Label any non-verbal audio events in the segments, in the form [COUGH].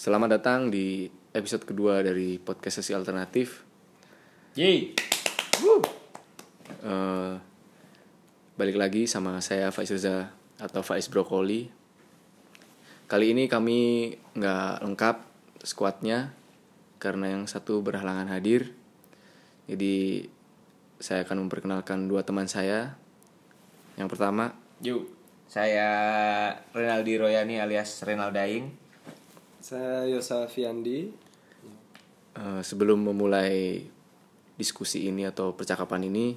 Selamat datang di episode kedua dari podcast sesi alternatif. Yeay. Eh, balik lagi sama saya Faiz Reza atau Faiz Brokoli. Kali ini kami nggak lengkap skuadnya karena yang satu berhalangan hadir. Jadi saya akan memperkenalkan dua teman saya. Yang pertama, Yuk. Saya Renaldi Royani alias Renaldaing. Saya Yosa Fiandi. eh, sebelum memulai diskusi ini atau percakapan ini,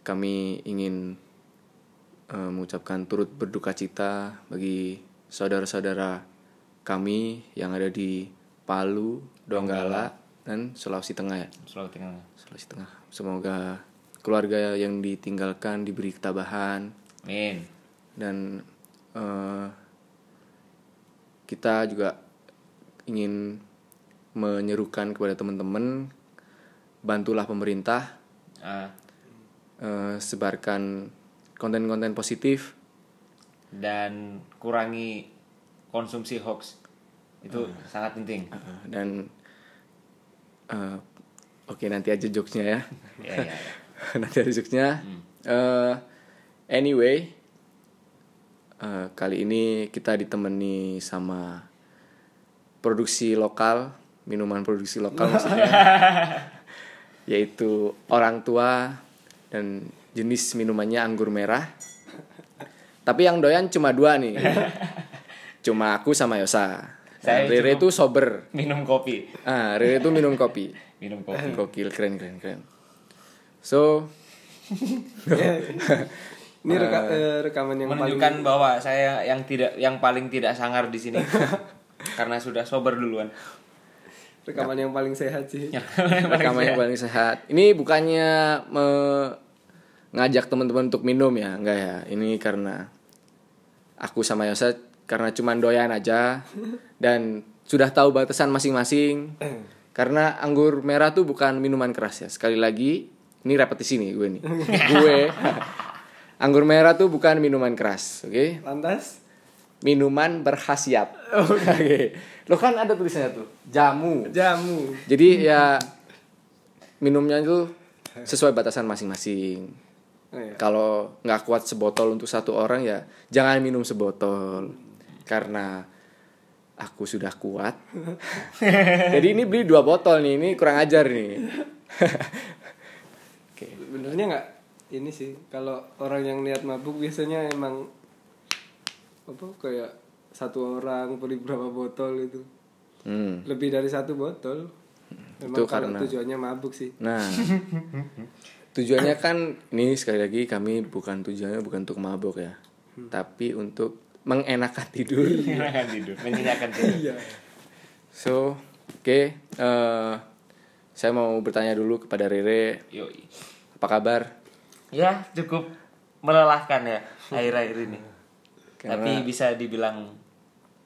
kami ingin eh, mengucapkan turut berduka cita bagi saudara-saudara kami yang ada di Palu, Donggala, dan Sulawesi Tengah ya. Sulawesi Tengah. Sulawesi Tengah. Semoga keluarga yang ditinggalkan diberi ketabahan Amin. dan eh, kita juga ingin menyerukan kepada teman-teman bantulah pemerintah Ah, eh, sebarkan konten-konten positif. Dan kurangi konsumsi hoax. Itu sangat penting. eh, dan eh, oke nanti aja jokesnya ya. Ya, ya, ya. [LAUGHS] nanti aja jokesnya. Eh, anyway eh, kali ini kita ditemani sama produksi lokal minuman produksi lokal maksudnya. [LAUGHS] Yaitu orang tua dan jenis minumannya anggur merah. Tapi yang doyan cuma dua nih. [LAUGHS] Cuma aku sama Yosa. Saya Rere itu sober. Minum kopi. ah Rere itu minum kopi. Minum kopi. gokil keren keren keren. So [LAUGHS] Ini reka- eh, rekaman yang paling Menunjukkan bahwa saya yang tidak yang paling tidak sangar di sini. [LAUGHS] Karena sudah sober duluan. rekaman yang paling sehat sih. [LAUGHS] rekaman yang paling sehat. Ini bukannya mengajak teman-teman untuk minum ya? Enggak ya. Ini karena aku sama Yosa karena cuman doyan aja. [LAUGHS] Dan sudah tahu batasan masing-masing. [CLEARS THROAT] Karena anggur merah tuh bukan minuman keras ya. Sekali lagi ini repetisi nih gue nih. Gue anggur merah tuh bukan minuman keras oke Lantas minuman berkhasiat [LAUGHS] oke lo kan ada tulisannya tuh jamu jamu. jadi ya minumnya itu sesuai batasan masing-masing. Oh, iya. Kalau nggak kuat sebotol untuk satu orang ya jangan minum sebotol karena aku sudah kuat. [LAUGHS] Jadi ini beli dua botol nih, ini kurang ajar nih. [LAUGHS] Oke. Benernya nggak ini sih kalau orang yang niat mabuk biasanya emang apa kayak satu orang beli berapa botol itu Hmm. lebih dari satu botol memang Itu karena- tujuannya mabuk sih Nah, [LAUGHS] tujuannya kan ini sekali lagi kami bukan tujuannya bukan untuk mabok ya, tapi untuk mengenakan tidur. [LAUGHS] Menyenangkan tidur. Menyenangkan tidur. iya So, oke, eh, saya mau bertanya dulu kepada Rere, Yoi. apa kabar? Ya, cukup melelahkan ya akhir-akhir ini. Karena- Tapi bisa dibilang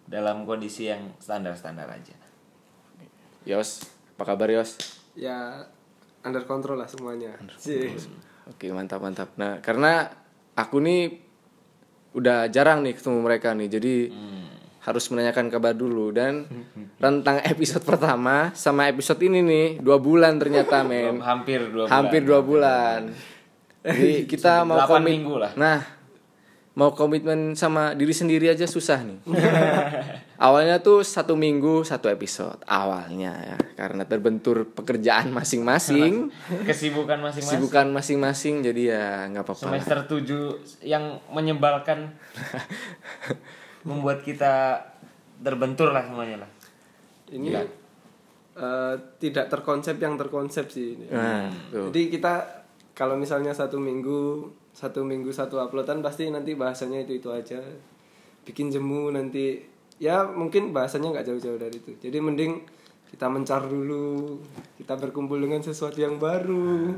dalam kondisi yang standar-standar aja. Yos, apa kabar Yos? ya under control lah semuanya sih Oke, mantap mantap. Nah, karena aku nih udah jarang nih ketemu mereka nih, jadi harus menanyakan kabar dulu dan [LAUGHS] rentang episode pertama sama episode ini nih dua bulan ternyata men. Hampir dua bulan. hampir dua bulan. Jadi [LAUGHS] kita mau komit, minggu lah. nah mau komitmen sama diri sendiri aja susah nih. [LAUGHS] Awalnya tuh satu minggu satu episode awalnya ya karena terbentur pekerjaan [LAUGHS] masing-masing, Kesibukan masing-masing. sibukan masing-masing jadi ya nggak apa-apa. lah. Semester 7 yang menyebalkan membuat kita terbentur lah semuanya lah. ini eh, tidak terkonsep yang terkonsep sih ini. Nah, tuh. Jadi kita kalau misalnya satu minggu satu minggu satu uploadan pasti nanti bahasanya itu itu aja. Bikin jemu nanti ya mungkin bahasanya nggak jauh-jauh dari itu. Jadi mending kita mencar dulu, kita berkumpul dengan sesuatu yang baru.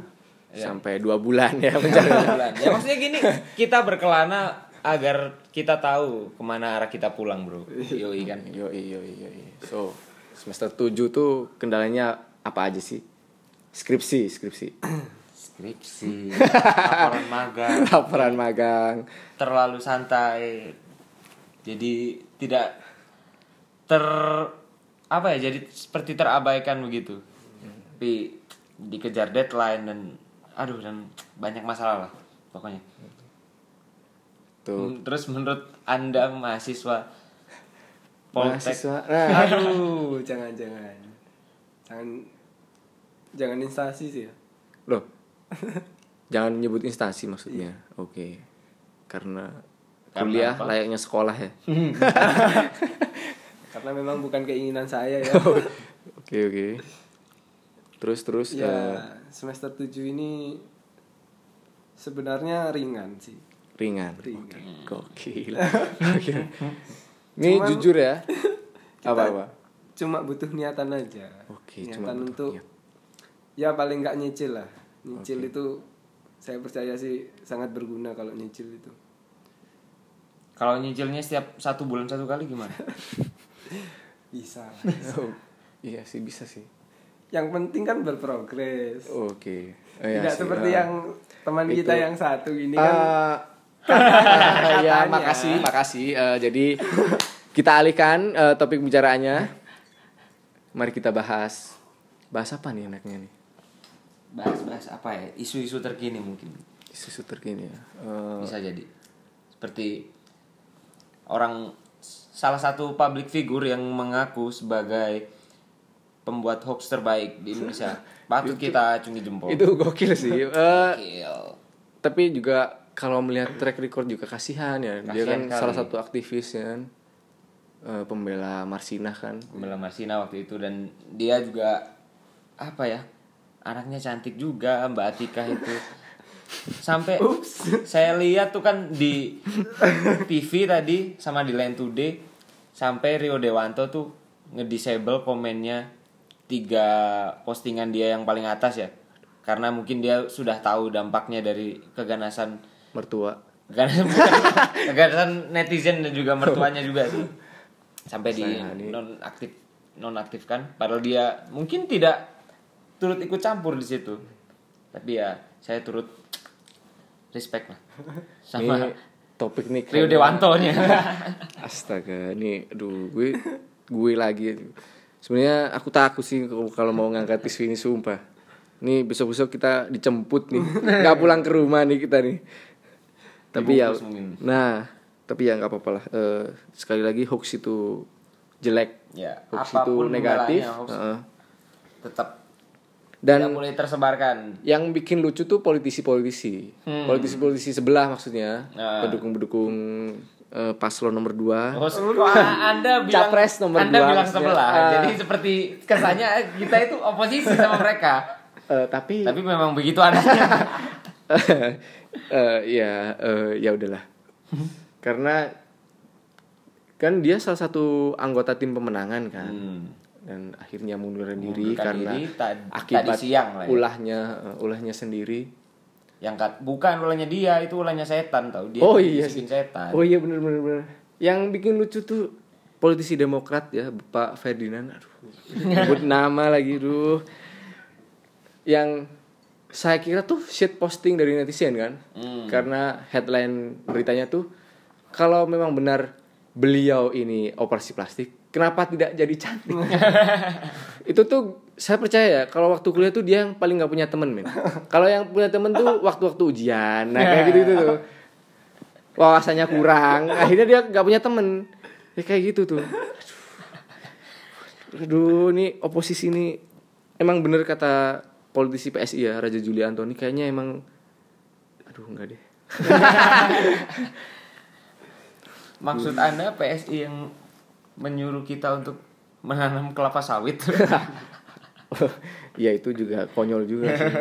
sampai dua bulan ya [LAUGHS] mencari. Bulan. ya maksudnya gini, kita berkelana agar kita tahu ke mana arah kita pulang bro. Yoi kan. Yoi, yoi, yoi. So, semester 7 tuh kendalanya apa aja sih? Skripsi, skripsi. [CLEARS THROAT] Skripsi, laporan magang, [LAUGHS] Laporan magang. terlalu santai. Jadi tidak ter apa ya jadi seperti terabaikan begitu tapi dikejar deadline dan aduh dan banyak masalah lah pokoknya Tuh. Terus menurut anda mahasiswa Poltek Mahasiswa. Nah, Aduh, [LAUGHS] jangan jangan. Jangan jangan instansi sih ya. loh. Jangan menyebut instansi maksudnya. Oke. Karena Karena kuliah apa? layaknya sekolah ya. [LAUGHS] Karena memang bukan keinginan saya ya. [LAUGHS] Oke, oke. Terus terus ya, eh, semester 7 ini sebenarnya ringan sih. ringan. Ringan. Gokil. [LAUGHS] Gokil. Ini Cuman- jujur ya. Apa apa? Cuma butuh niatan aja. Oke, cuma niatan butuh untuk niat. ya paling nggak nyicil lah. Nyicil itu saya percaya sih sangat berguna kalau nyicil itu. kalau nyicilnya setiap satu bulan satu kali gimana [LAUGHS] Bisa. Oh, iya sih bisa sih. yang penting kan berprogres. Oke. Oh, iya Tidak sih. seperti Ah. yang teman Itu- kita yang satu ini kan. [LAUGHS] Eh, ya makasih makasih Eh, jadi kita alihkan eh, topik bicaraannya mari kita bahas bahas apa nih enaknya nih bahas-bahas apa ya? Isu-isu terkini mungkin. Isu terkini ya? Eh, bisa jadi. Seperti orang salah satu public figure yang mengaku sebagai pembuat hoax terbaik di Indonesia. [LAUGHS] Patut kita acungi jempol. itu gokil sih. [LAUGHS] Eh, Gokil. tapi juga kalau melihat track record juga kasihan ya. Dia Kasihan kan kali. salah satu aktivis ya kan. Eh, pembela Marsinah kan. Pembela Marsina waktu itu. Dan dia juga apa ya anaknya cantik juga Mbak Atika itu. Sampai saya lihat tuh kan di TV tadi sama di Line Today sampai Rio Dewanto tuh ngedisable komennya tiga postingan dia yang paling atas ya. Karena mungkin dia sudah tahu dampaknya dari keganasan mertua. Keganasan bukan, keganasan netizen dan juga mertuanya juga sih. Sampai di Saya ini- non aktif non aktif kan. Padahal dia mungkin tidak turut ikut campur di situ. Tapi ya saya turut respect lah [LAUGHS] sama ini topik nih Rio kayaknya- Dewanto nya. [LAUGHS] Astaga, ini aduh gue gue lagi. Sebenarnya aku takut sih kalau- mau ngangkat isu ini sumpah. Ini besok-besok kita dijemput nih. nggak pulang ke rumah nih kita nih. Tapi ya nah, tapi ya nggak apa-apa lah. Eh, sekali lagi hoax itu jelek. ya, Hoax itu negatif. hoax Heeh. tetap tidak Dan boleh tersebarkan. yang bikin lucu tuh politisi-politisi. Politisi-politisi sebelah maksudnya. Hmm. Nah. Pendukung-pendukung eh, paslon nomor 2. Oh, anda bilang Capres nomor Anda dua, bilang sebelah. Ah. Jadi seperti kesannya kita itu oposisi sama mereka. Eh, tapi Tapi memang begitu adanya. [LAUGHS] Eh, ya eh, ya udahlah karena kan dia salah satu anggota tim pemenangan kan Hmm. Dan akhirnya mundurkan diri karena diri tad- akibat tadi siang lah ya. ulahnya eh, ulahnya sendiri Yang kat, bukan ulahnya dia, itu ulahnya setan tau. Dia oh tuh iya sih setan. oh iya bener bener bener yang bikin lucu tuh politisi Demokrat ya Pak Ferdinand aduh [LAUGHS] nama lagi duh yang saya kira tuh shit posting dari netizen kan Hmm. karena headline beritanya tuh kalau memang benar beliau ini operasi plastik kenapa tidak jadi cantik? [LAUGHS] Itu tuh saya percaya ya kalau waktu kuliah tuh dia yang paling nggak punya temen men. Kalau yang punya temen tuh waktu-waktu ujian nah kayak gitu gitu tuh. Wawasannya kurang akhirnya dia nggak punya temen. Ya kayak gitu tuh. Aduh, aduh ini oposisi ini emang bener kata politisi PSI ya Raja Juli Antoni kayaknya emang aduh enggak deh. Maksud Anda PSI yang menyuruh kita untuk menanam kelapa sawit? [LAUGHS] ya itu juga konyol juga sih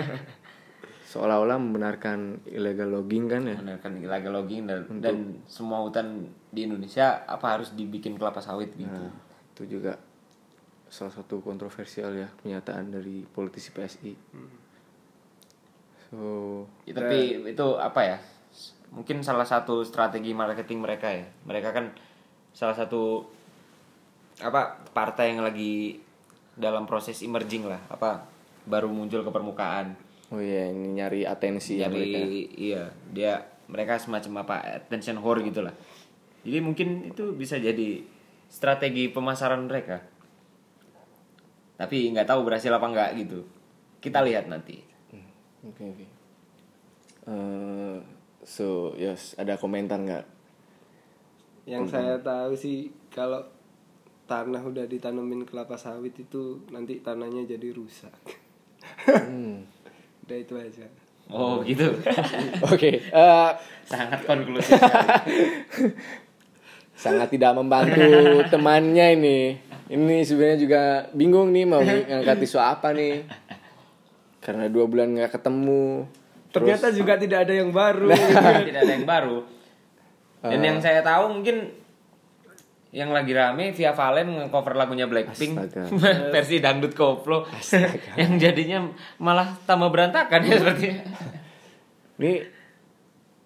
seolah-olah membenarkan illegal logging kan ya Menarkan illegal logging dan, dan semua hutan di Indonesia apa harus dibikin kelapa sawit gitu. Nah, itu juga salah satu kontroversial ya pernyataan dari politisi PSI so Ya, tapi itu apa ya? Mungkin salah satu strategi marketing mereka ya. Mereka kan salah satu apa partai yang lagi dalam proses emerging lah, apa baru muncul ke permukaan. oh iya ini nyari atensi ya mereka iya, dia mereka semacam apa attention whore gitu lah. Jadi mungkin itu bisa jadi strategi pemasaran mereka. tapi nggak tahu berhasil apa nggak gitu kita lihat nanti Oke oke. Eh, so yes ada komentar nggak? Yang saya tahu sih kalau tanah udah ditanemin kelapa sawit itu nanti tanahnya jadi rusak. Hmm. [LAUGHS] Udah itu aja. oh gitu [LAUGHS] Oke. eh, sangat konklusif [LAUGHS] sangat tidak membantu temannya ini. Ini sebenarnya juga bingung nih mau ngangkat isu apa nih. Karena dua bulan nggak ketemu. Ternyata juga tidak ada yang baru. tidak ada yang baru dan yang saya tahu mungkin yang lagi rame Via Valen nge-cover lagunya Blackpink [LAUGHS] versi dangdut koplo yang jadinya malah tambah berantakan ya sepertinya Ini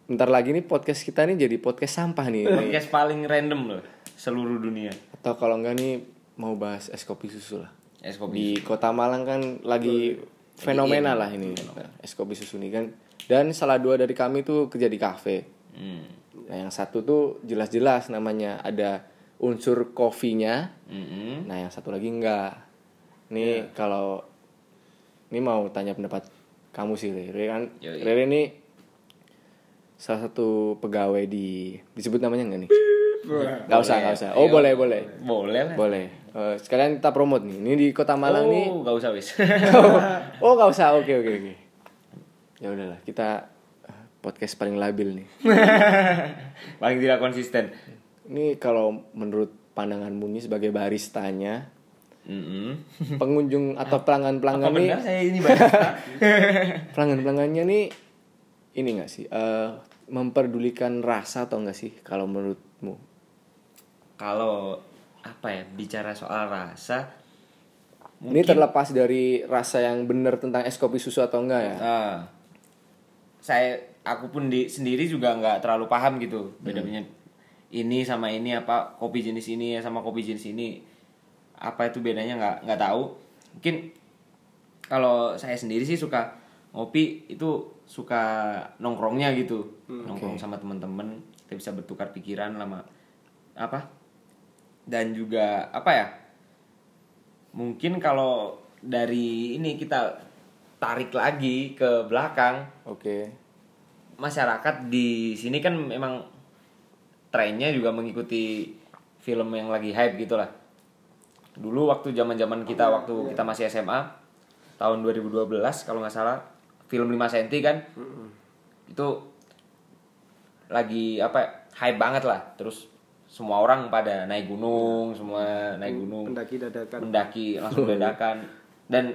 bentar lagi nih podcast kita nih jadi podcast sampah nih. Podcast paling random loh seluruh dunia Atau kalau enggak nih mau bahas es kopi susu lah. es kopi Di Kota Malang kan lagi fenomena lah ini es kopi susu nih kan. Dan salah dua dari kami tuh kerja di kafe. Hmm. Nah, yang satu tuh jelas-jelas namanya ada unsur kopinya. Mm-mm. Nah, yang satu lagi enggak. Nih kalau ini mau tanya pendapat kamu sih, Rere kan. Yoi. Rere ini salah satu pegawai di disebut namanya enggak nih? Gak usah, gak usah. Oh, boleh, boleh. boleh lah Boleh. Eh, sekalian kita promote nih. Ini di Kota Malang nih. oh nggak usah wis [LAUGHS] oh, nggak usah. Oke, oke, oke. Ya udahlah, kita eh, podcast paling labil nih. [LAUGHS] paling tidak konsisten Ini kalau menurut pandanganmu nih sebagai baristanya, Mm-mm. [LAUGHS] pengunjung atau nih, benar saya ini barista [LAUGHS] pelanggan-pelanggannya nih ini nggak sih eh, memperdulikan rasa atau enggak sih kalau menurutmu? kalau apa ya bicara soal rasa Ini terlepas dari rasa yang benar tentang es kopi susu atau enggak ya? Ah. saya aku pun di sendiri juga nggak terlalu paham gitu bedanya ini sama ini apa kopi jenis ini ya sama kopi jenis ini. Apa itu bedanya? Nggak nggak tahu. Mungkin kalau saya sendiri sih suka ngopi itu suka nongkrongnya gitu. Nongkrong sama teman-teman kita bisa bertukar pikiran lama apa? Dan juga apa ya? Mungkin kalau dari ini kita tarik lagi ke belakang. Oke. masyarakat di sini kan memang trennya juga mengikuti film yang lagi hype gitulah. Dulu waktu zaman zaman kita waktu kita masih SMA tahun 2012 kalau nggak salah film 5 cm kan? Itu lagi apa ya, hype banget lah. Terus semua orang pada naik gunung semua naik gunung. Pendaki dadakan. mendaki langsung dadakan. Dan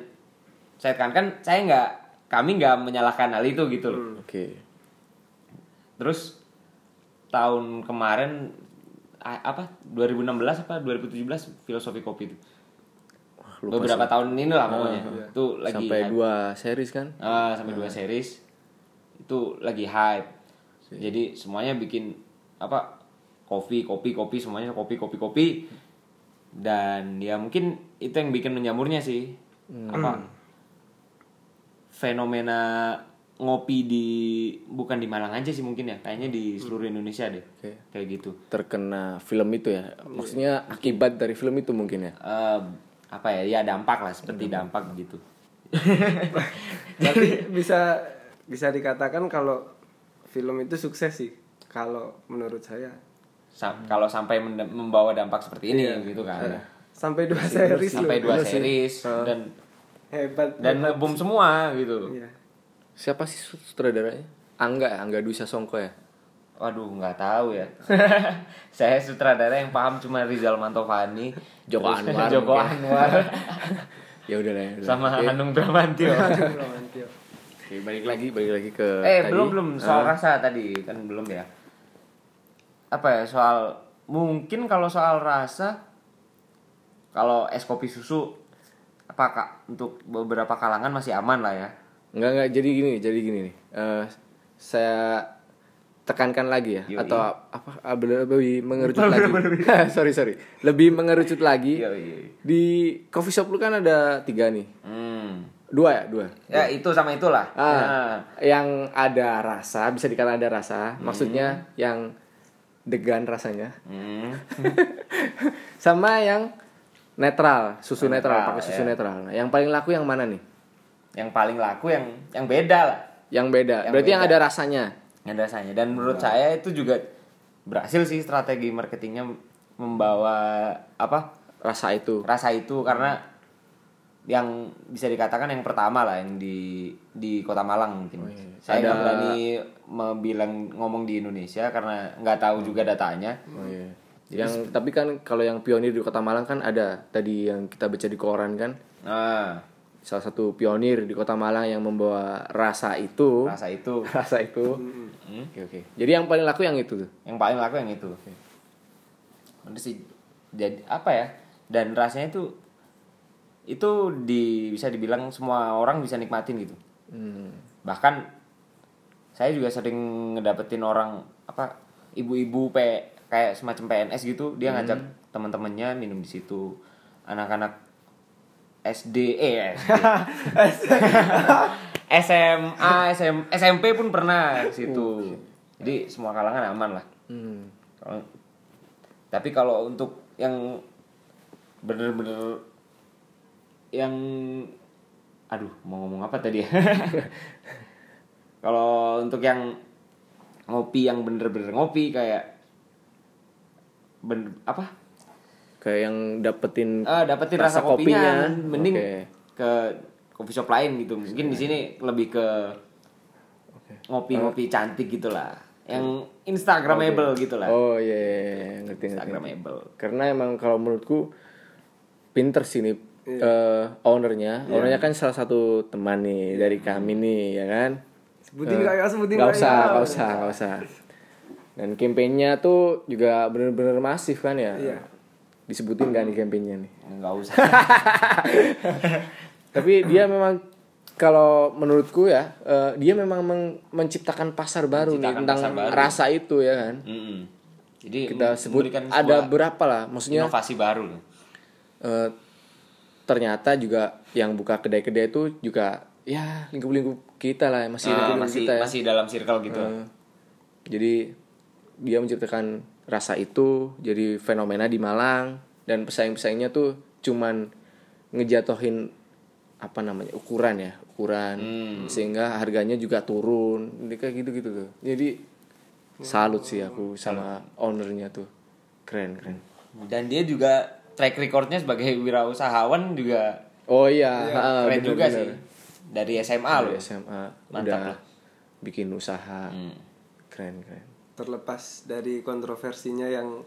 saya kan kan saya nggak kami nggak menyalahkan hal itu gitu loh. Oke. terus tahun kemarin apa 2016 apa 2017 filosofi kopi itu. Lupa beberapa sih. tahun ini lah pokoknya itu lagi Sampai hype. dua series kan? Ah, sampai dua series. Itu lagi hype. Jadi semuanya bikin apa kopi kopi kopi semuanya kopi kopi kopi. Dan ya mungkin itu yang bikin menjamurnya sih. Apa? Fenomena ngopi di bukan di Malang aja sih mungkin ya kayaknya di seluruh Indonesia deh Oke. kayak gitu Terkena film itu ya. Maksudnya akibat dari film itu mungkin ya. Eh, apa ya ya dampak lah seperti dampak gitu [LAUGHS] Tapi bisa bisa dikatakan kalau film itu sukses sih. Kalau menurut saya Sam- kalau sampai membawa dampak seperti ini Iya. gitu kan sampai dua series sampai dua series Ah. dan Hebat. dan boom semua gitu Iya. Siapa sih sutradaranya? Angga, ya? Angga Dwi Sasongko ya. waduh nggak tahu ya [LAUGHS] saya sutradara yang paham cuma Rizal Mantovani Joko Anwar [LAUGHS] Joko. Anwar [LAUGHS] Ya udah lah. ya sama Oke. Hanung Bramantio. Oke, balik lagi, balik lagi ke eh tadi. belum belum soal Ah, rasa tadi kan belum ya apa ya soal mungkin kalau soal rasa kalau es kopi susu apa kak untuk beberapa kalangan masih aman lah ya Enggak enggak jadi gini, jadi gini nih. Eh, saya tekankan lagi ya Yoi. atau apa ah, lebih mengerucut lagi. [LAUGHS] sorry sorry, lebih mengerucut lagi. Iya. Di coffee shop lu kan ada tiga nih, Hmm. dua ya dua. Ya itu sama itulah. Ah, Nah, yang ada rasa bisa dikatakan ada rasa, maksudnya yang degan rasanya, hmm. [LAUGHS] sama yang netral susu netral, Netral, pakai susu ya. netral nah, yang paling laku yang mana nih Yang paling laku yang yang beda lah. yang beda Yang berarti yang beda. ada rasanya Yang rasanya dan menurut saya itu juga berhasil sih strategi marketingnya membawa apa rasa itu rasa itu karena yang bisa dikatakan yang pertama lah yang di di kota Malang mungkin. iya. Saya Ada- nggak berani bilang ngomong di Indonesia karena nggak tahu juga datanya. oh iya yang tapi kan kalau yang pionir di kota Malang kan ada tadi yang kita baca di koran kan Nah, salah satu pionir di kota Malang yang membawa rasa itu rasa itu [LAUGHS] rasa itu Hmm. oke oke jadi yang paling laku yang itu tuh yang paling laku yang itu. Udah sih jadi apa ya? Dan rasanya itu itu di bisa dibilang semua orang bisa nikmatin gitu. Hmm. bahkan saya juga sering ngedapetin orang apa ibu-ibu P kayak semacam PNS gitu dia ngajak teman-temannya minum di situ anak-anak SD eh SD. SMA SM, SMP pun pernah di situ. Jadi semua kalangan aman lah. Hmm. tapi kalau untuk yang bener-bener yang aduh mau ngomong apa tadi ya? [LAUGHS] Kalau untuk yang ngopi yang bener-bener ngopi kayak bener apa kayak yang dapetin ah dapetin rasa, Rasa kopinya, kopinya. mending Oke. ke coffee shop lain gitu. Mungkin di sini lebih ke ngopi-ngopi cantik gitulah. Yang instagramable gitulah. Oh iya iya, iya, ngerti ngerti. Instagramable. Karena emang kalau menurutku pinter sih nih eh, ownernya. Ownernya kan salah satu teman nih dari kami nih ya kan? Sebutin nggak ya, sebutin nggak nggak usah ya? nggak usah nggak usah. Dan kampanyenya tuh juga bener-bener masif kan ya? Iya. Disebutin kan di kampanyenya nih? Nggak usah. [LAUGHS] Tapi dia memang kalau menurutku ya eh, dia memang meng- menciptakan pasar baru nih Menciptakan tentang pasar baru. rasa itu ya kan? Mm-mm. jadi kita sebut ada berapa lah maksudnya inovasi baru eh, ternyata juga yang buka kedai-kedai itu juga ya lingkup-lingkup kita lah masih Ah, lingkup-lingkup masih kita ya. masih dalam circle gitu. Eh, jadi dia menciptakan rasa itu jadi fenomena di Malang. Dan pesaing-pesaingnya tuh cuman ngejatohin apa namanya ukuran ya ukuran. Hmm. sehingga harganya juga turun. Jadi kayak gitu-gitu tuh. Jadi salut sih aku sama ownernya tuh. Keren keren. Dan dia juga track recordnya sebagai wirausahawan juga oh iya, ha, keren bener, juga bener. sih. Dari SMA loh. SMA Mantap udah lah. bikin usaha. Hmm. keren keren terlepas dari kontroversinya yang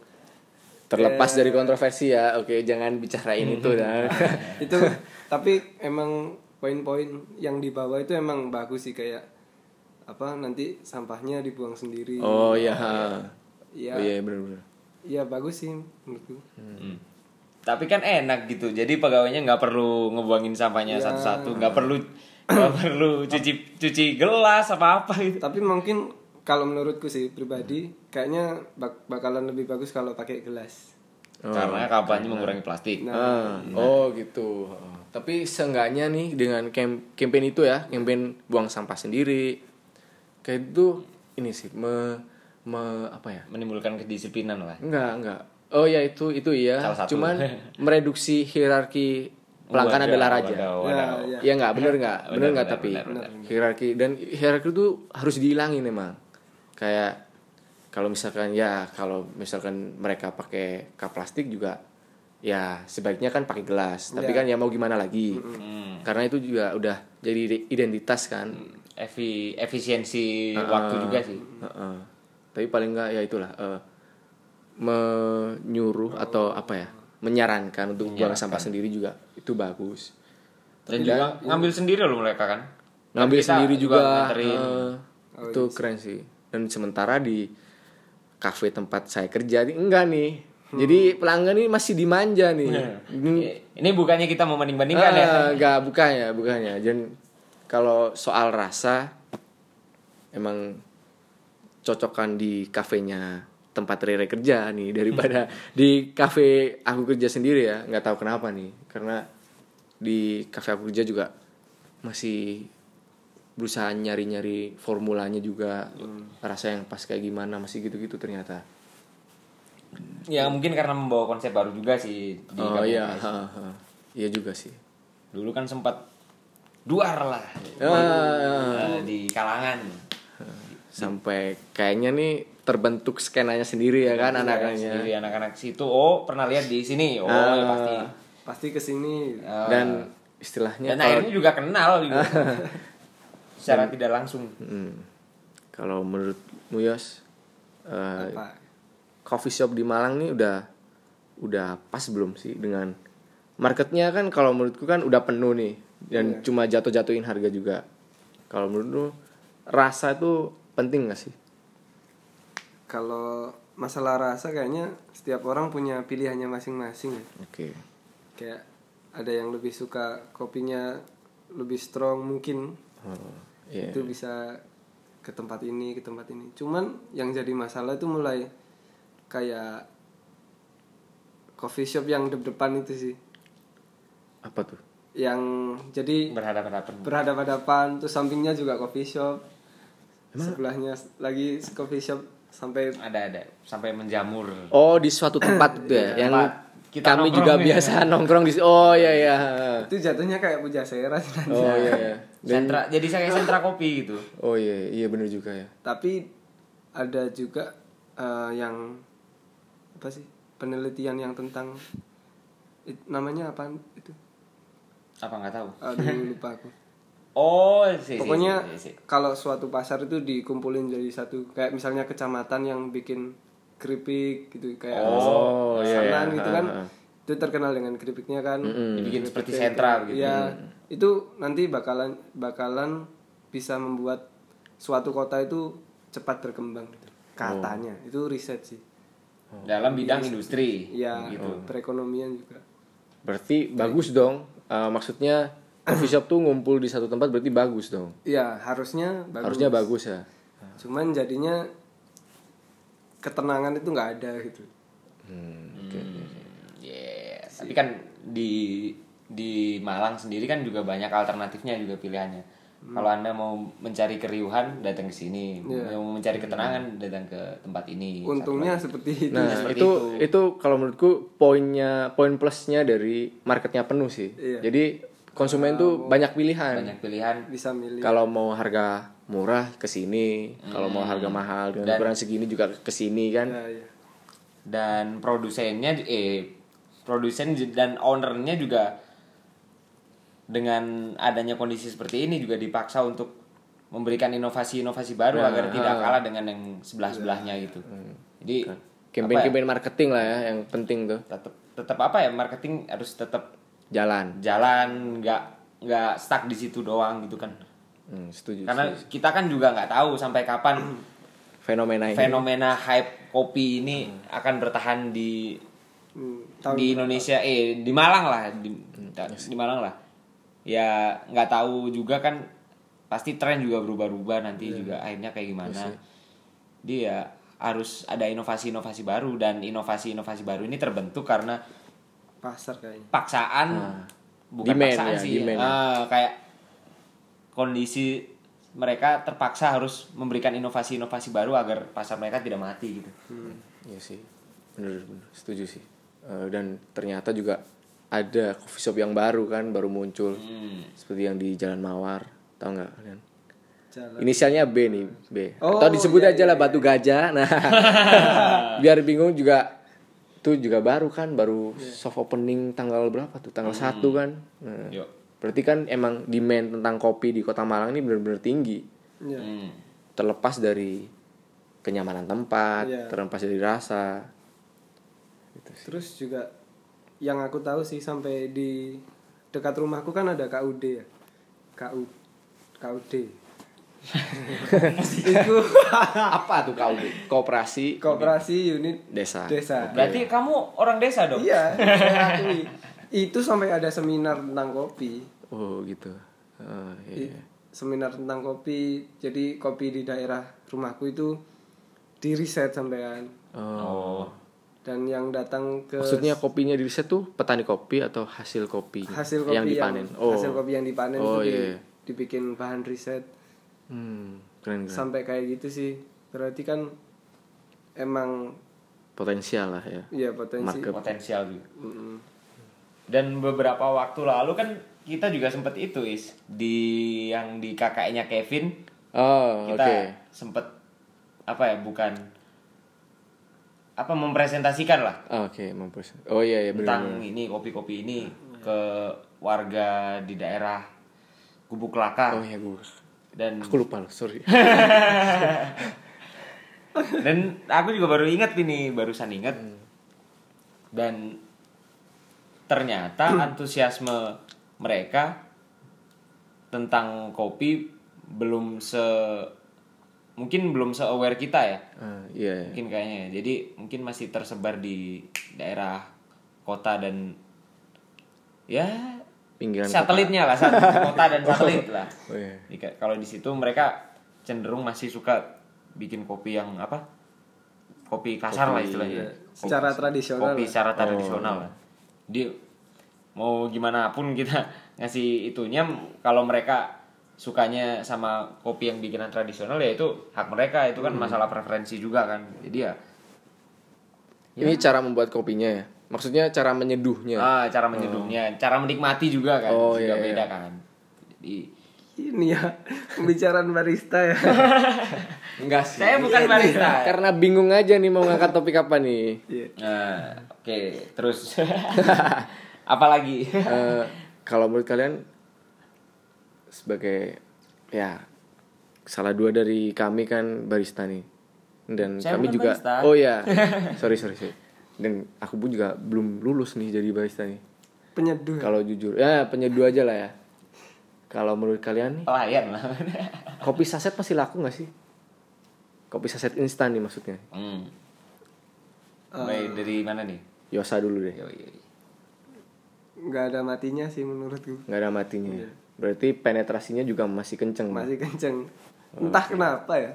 terlepas dari kontroversi ya oke jangan bicarain itu dah [LAUGHS] itu tapi emang poin-poin yang dibawa itu emang bagus sih kayak apa nanti sampahnya dibuang sendiri oh iya. Iya. oh iya benar-benar iya bagus sih menurutku Hmm. tapi kan enak gitu jadi pegawainya nggak perlu ngebuangin sampahnya Ya. satu-satu nggak perlu nggak perlu cuci cuci gelas apa apa gitu tapi mungkin kalau menurutku sih pribadi kayaknya bak- bakalan lebih bagus kalau pakai gelas. Karena kampanye mengurangi plastik. Ah, oh gitu. Oh. tapi seenggaknya nih dengan camp campaign itu ya campaign buang sampah sendiri kayak itu ini sih me, me apa ya? Menimbulkan kedisiplinan lah. Enggak enggak. Oh ya itu itu iya. Salah satu. cuman [LAUGHS] mereduksi hierarki pelanggan adalah raja waduh, Ya, waduh. ya. Iya nggak bener nggak bener Benar, nggak benar, tapi benar, benar. hierarki dan hierarki itu harus dihilangin emang kayak kalau misalkan ya kalau misalkan mereka pakai cup plastik juga ya sebaiknya kan pakai gelas. Tapi Ya. kan ya mau gimana lagi? Hmm. karena itu juga udah jadi identitas kan. Efi- efisiensi Ah, waktu juga sih. Heeh. tapi paling nggak ya itulah eh, menyuruh atau apa ya menyarankan untuk buang sampah sendiri juga itu bagus. Dan juga ngambil sendiri loh mereka kan. Ngambil Kita sendiri juga, nganterin. eh, itu keren sih dan sementara di kafe tempat saya kerja nih enggak nih. Jadi pelanggan ini masih dimanja nih. Ini- ini bukannya kita mau banding-bandingkan ya? Ah, enggak bukannya bukannya dan kalau soal rasa emang cocokkan di kafenya tempat Rere kerja nih daripada [LAUGHS] di kafe aku kerja sendiri ya nggak tahu kenapa nih. Karena di kafe aku kerja juga masih berusaha nyari-nyari formulanya juga. Rasa yang pas kayak gimana masih gitu-gitu ternyata. Ya mungkin karena membawa konsep baru juga sih di oh iya ha, ha. iya juga sih. Dulu kan sempat duar lah. Ah, eh, di kalangan. Sampai kayaknya nih terbentuk skenanya sendiri ya kan anak-anaknya sendiri anak-anak situ. Oh pernah lihat di sini? Oh Ah. ya pasti pasti ke sini dan istilahnya dan kalau akhirnya juga kenal juga [LAUGHS] secara tidak langsung. Hmm. kalau menurutmu Yos eh, apa? coffee shop di Malang nih udah udah pas belum sih dengan marketnya kan kalau menurutku kan udah penuh nih dan Iya. cuma jatuh-jatuhin harga juga. Kalau menurutmu rasa itu penting gak sih? Kalau masalah rasa kayaknya setiap orang punya pilihannya masing-masing ya. Oke. Kayak ada yang lebih suka kopinya lebih strong mungkin. Oh, iya. itu bisa ke tempat ini ke tempat ini. Cuman yang jadi masalah itu mulai kayak coffee shop yang dep-depan itu sih. Apa tuh? Yang jadi berhadapan-hadapan. berhadapan-hadapan terus sampingnya juga coffee shop. Sebelahnya lagi coffee shop sampai ada ada sampai menjamur. Oh di suatu tempat itu ya yang Tempat. Kita kami nongkrong juga ya. biasa [LAUGHS] nongkrong di oh iya iya. Itu jatuhnya kayak pujasera sih nanti. oh iya iya. Dan- sentra jadi saya sentra kopi gitu. Oh iya iya bener juga ya. Tapi ada juga eh, yang apa sih penelitian yang tentang it- namanya apa itu? Apa nggak tahu? Aduh [LAUGHS] lupa aku. Oh sih, sih, pokoknya kalau suatu pasar itu dikumpulin jadi satu kayak misalnya kecamatan yang bikin keripik gitu kayak Oh, iya, Sanan iya. gitu kan. Ha, ha. itu terkenal dengan keripiknya kan. Dibikin seperti sentra gitu. Ya itu nanti bakalan bakalan bisa membuat suatu kota itu cepat berkembang gitu. katanya. Itu riset sih. Dalam bidang industri. ya gitu. perekonomian juga. Berarti bagus dong. Eh, maksudnya coffee shop tuh ngumpul di satu tempat berarti bagus dong. Ya harusnya bagus. Harusnya bagus ya. Cuman jadinya ketenangan itu nggak ada gitu. Yes. Tapi kan di di Malang sendiri kan juga banyak alternatifnya juga pilihannya. Kalau anda mau mencari keriuhan datang ke sini, mau mencari ketenangan datang ke tempat ini. untungnya seperti itu. Nah seperti itu itu. kalau menurutku poinnya poin plusnya dari marketnya penuh sih. Iya. jadi konsumen tuh banyak pilihan. Banyak pilihan. bisa milih. Kalau mau harga murah ke sini kalau mau harga mahal dengan ukuran segini juga ke sini kan? Ya, ya. dan produsennya eh produsen dan ownernya juga dengan adanya kondisi seperti ini juga dipaksa untuk memberikan inovasi-inovasi baru agar tidak kalah dengan yang sebelah-sebelahnya gitu. Jadi campaign-campaign marketing lah ya yang penting tuh. Tetap tetap apa ya marketing harus tetap jalan. jalan nggak nggak stuck di situ doang gitu kan. Hmm, setuju Karena kita kan juga nggak tahu sampai kapan [CLEARS THROAT] fenomena ini. fenomena hype kopi ini akan bertahan di Hmm, tahun di Indonesia. Eh di Malang lah di, di Malang lah. Ya nggak tahu juga kan pasti tren juga berubah-ubah nanti juga akhirnya kayak gimana. Dia harus ada inovasi-inovasi baru dan inovasi-inovasi baru ini terbentuk karena pasar kayaknya. paksaan bukan Demand paksaan ya, sih. demand. Ah, kayak kondisi mereka terpaksa harus memberikan inovasi-inovasi baru agar pasar mereka tidak mati gitu Iya sih, bener bener setuju sih. Eh, dan ternyata juga ada coffee shop yang baru kan, baru muncul Hmm. seperti yang di Jalan Mawar, tahu nggak kalian? jalan Inisialnya B nih, B. Oh, Atau disebut iya, aja lah Batu Gajah. Nah, [LAUGHS] biar bingung juga itu juga baru kan, baru Iya. soft opening tanggal berapa tuh? Tanggal Hmm. 1 kan. Nah, Yuk. Berarti kan emang demand tentang kopi di Kota Malang ini benar-benar tinggi. ya. Hmm. Terlepas dari kenyamanan tempat, Iya. terlepas dari rasa. terus juga yang aku tahu sih sampai di dekat rumahku kan ada KUD ya KU KUD itu apa tuh kau kooperasi kooperasi unit desa desa Berarti kamu orang desa dong? iya [LAUGHS] itu sampai ada seminar tentang kopi oh gitu I- iya. seminar tentang kopi jadi kopi di daerah rumahku itu di riset sampean oh dan yang datang ke maksudnya kopinya di riset tuh petani kopi atau hasil kopi hasil kopi yang dipanen oh hasil kopi yang dipanen Oh, itu di- iya. dibikin bahan riset hmm keren keren sampai kayak gitu sih berarti kan emang potensial lah ya. Iya potensi. Market. potensial juga Mm-mm. dan beberapa waktu lalu kan kita juga sempet itu is. Di yang di kakaknya Kevin Oh, kita sempet apa ya bukan apa mempresentasikan lah. Ah, Oke, mampus. Oh iya iya tentang ini kopi-kopi ini ke warga di daerah Gubuk Laka. Oh iya dan Aku lupa loh, sorry. [LAUGHS] dan aku juga baru ingat ini barusan ingat. Dan ternyata [CLEARS THROAT] antusiasme mereka tentang kopi belum se mungkin belum se aware kita ya Ah, iya. iya. mungkin kayaknya ya. jadi mungkin masih tersebar di daerah kota dan ya Pinggiran satelitnya lah sat- [LAUGHS] kota dan satelit lah Oh iya. Kalau di situ mereka cenderung masih suka bikin kopi yang apa kopi kasar lah istilahnya Secara tradisional kopi secara tradisional lah dia mau gimana pun kita [LAUGHS] ngasih itunya kalau mereka sukanya sama kopi yang bikinan tradisional ya itu hak mereka itu kan masalah preferensi juga kan jadi ya Ini cara membuat kopinya ya. Maksudnya cara menyeduhnya. ah, cara menyeduhnya cara menikmati juga kan Oh, juga iya, iya. beda kan jadi Ini ya pembicaraan barista ya. [LAUGHS] Enggak sih. saya bukan barista [LAUGHS] Karena bingung aja nih mau ngangkat topik apa nih. Iya. Nah, oke, terus apalagi? [LAUGHS] Eh, kalau menurut kalian sebagai ya salah dua dari kami kan barista nih dan Saya kami juga barista. oh ya [LAUGHS] sorry sorry sorry dan aku pun juga belum lulus nih jadi barista nih Penyeduh. kalau jujur ya penyeduh aja lah ya kalau menurut kalian nih Pelayan lah. [LAUGHS] kopi saset masih laku nggak sih kopi saset instan nih maksudnya Hmm. Baik, dari mana nih? Yosa dulu deh Yo, yo, yo. Nggak ada matinya sih menurutku. nggak ada matinya ya. berarti penetrasinya juga masih kenceng Masih kenceng. Entah kenapa ya.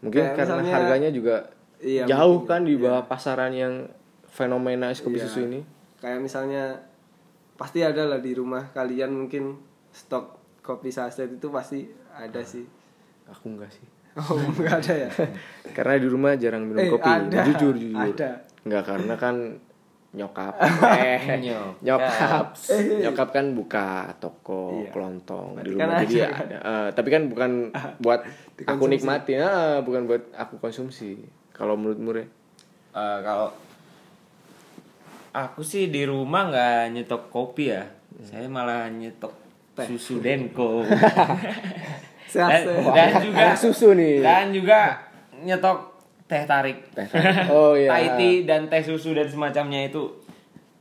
Mungkin Kayak karena misalnya- harganya juga Iya, jauh mungkin, kan di bawah pasaran yang fenomena es kopi Iya. susu ini. Kayak misalnya pasti ada lah di rumah kalian mungkin stok kopi saset itu pasti ada sih. Aku enggak sih. Oh nggak ada ya? [LAUGHS] Karena di rumah jarang minum Eh, kopi. ada. Jujur jujur. Ada. Enggak karena kan [LAUGHS] nyokap eh Nyokap. nyokap. Nyokap kan buka toko Iya. kelontong di kan rumah. Jadi ada. ada Eh, tapi kan bukan [LAUGHS] buat aku nikmati. Ah, bukan buat aku konsumsi. Kalau menurut Mure? Eh, kalau aku sih di rumah nggak nyetok kopi ya. Saya malah nyetok susu. Denko. dan, [LAUGHS] dan juga susu nih. dan juga nyetok teh tarik. Teh tarik. oh iya Thai tea dan teh susu dan semacamnya itu.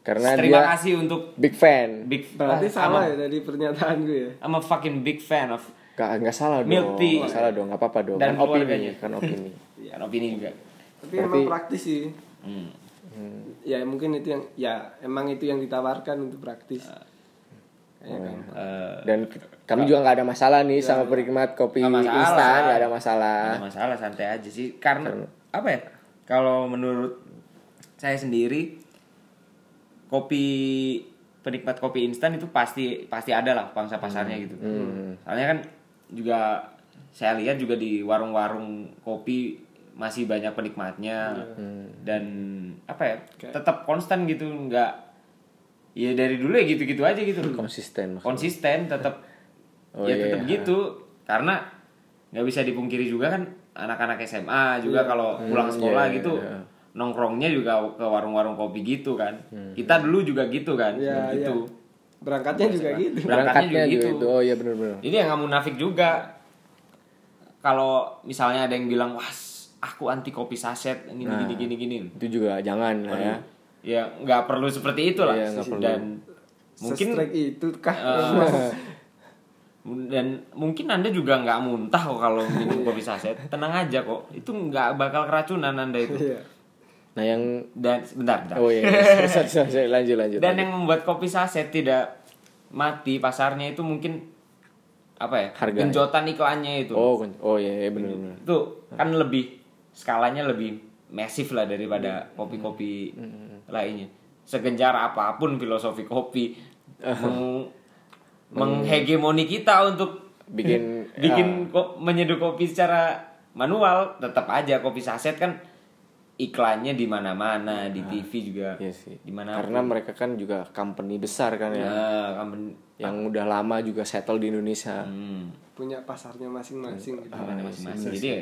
karena Terima dia kasih untuk big fan big Berarti ah, salah I'm a- ya dari pernyataan gue ya. I'm a fucking big fan of Gak, nggak salah dong Milk tea. Nggak salah dong nggak apa-apa dong Dan kan opini kan opini [LAUGHS] kan opini juga. Tapi Berarti- emang praktis sih. Hmm. Ya mungkin itu yang ya emang itu yang ditawarkan untuk praktis. Ya kan. Eh, dan kami juga nggak ada masalah nih sama penikmat kopi Nggak masalah. instan nggak ada masalah Nggak ada masalah santai aja sih karena apa ya kalau menurut saya sendiri kopi penikmat kopi instan itu pasti pasti ada lah pangsa pasarnya gitu. Soalnya kan juga saya lihat juga di warung-warung kopi masih banyak penikmatnya. Dan apa ya tetap konstan gitu nggak ya dari dulu ya gitu-gitu aja gitu. Konsisten maksudnya. konsisten tetap [LAUGHS] Oh, ya iya, tetap iya. gitu. Karena nggak bisa dipungkiri juga kan anak-anak SMA juga kalau pulang sekolah iya, gitu iya. nongkrongnya juga ke warung-warung kopi gitu kan. Kita dulu juga gitu kan Ya, gitu. Berangkatnya juga gitu. berangkatnya juga gitu. oh iya benar-benar ini yang nggak munafik juga. Kalau misalnya ada yang bilang wah aku anti kopi saset gini Nah. gini gini. gini itu juga jangan lah ya. Ya nggak perlu seperti itu lah Iya, nggak perlu. dan mungkin itu kah? Eh, [LAUGHS] dan mungkin anda juga nggak muntah kok kalau minum [LAUGHS] kopi saset. Tenang aja kok. Itu nggak bakal keracunan anda itu. Iya. nah yang dan sebentar, bentar. oh iya. [LAUGHS] Sorry, sorry, sorry, lanjut lanjut dan yang membuat kopi saset tidak mati pasarnya itu mungkin apa ya Harganya. genjotan iklannya itu. Oh oh iya, iya benar-benar itu kan lebih skalanya lebih masif lah daripada kopi-kopi lainnya. Segenjar apa pun filosofi kopi [LAUGHS] menghegemoni kita untuk bikin bikin ko- menyeduh kopi secara manual tetap aja kopi saset kan iklannya di mana-mana di TV juga Iya sih. di mana Karena mereka kan juga company besar kan ya. ya company- Yang udah lama juga settle di Indonesia. hmm, punya pasarnya masing-masing gitu. ada masing-masing. jadi ya,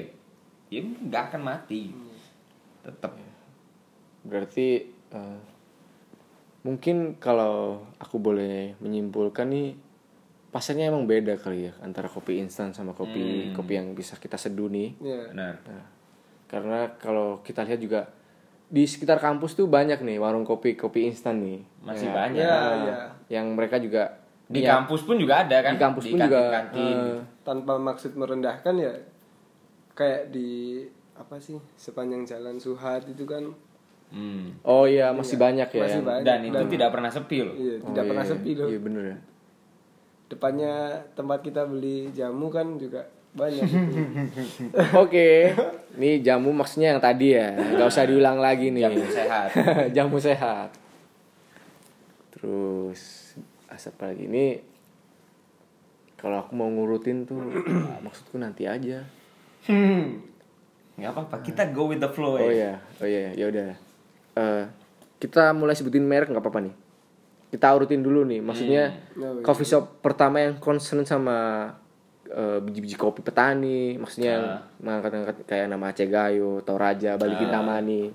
ya nggak akan mati. Tetap Berarti eh, mungkin kalau aku boleh menyimpulkan nih pasarnya emang beda kali ya antara kopi instan sama kopi kopi yang bisa kita seduh nih. Iya. benar Nah, karena kalau kita lihat juga di sekitar kampus tuh banyak nih warung kopi kopi instan nih. masih Ya, banyak Iya, Nah, iya. Yang mereka juga di ya, kampus pun juga ada kan di kampus pun juga eh, Tanpa maksud merendahkan ya kayak di apa sih sepanjang jalan Suhat itu kan Hmm. oh iya masih banyak ya. masih yang- banyak. dan itu tidak pernah sepi loh Iya, Oh, tidak iya, pernah iya. sepi loh. Iya bener ya. Depannya tempat kita beli jamu kan juga banyak gitu. [LAUGHS] Oke, nih jamu maksudnya yang tadi ya, nggak usah diulang lagi nih. Jamu sehat. [LAUGHS] jamu sehat. Terus asap lagi ini kalau aku mau ngurutin tuh [CLEARS THROAT] maksudku nanti aja. nggak apa-apa kita go with the flow Oh ya iya, oh iya, ya udah. Eh, kita mulai sebutin merek nggak apa-apa nih. Kita urutin dulu nih, maksudnya Oh, iya. coffee shop pertama yang concern sama eh, biji-biji kopi petani, maksudnya yang mengangkat-angkat kayak nama Aceh Gayo, Toraja, Bali Kintamani.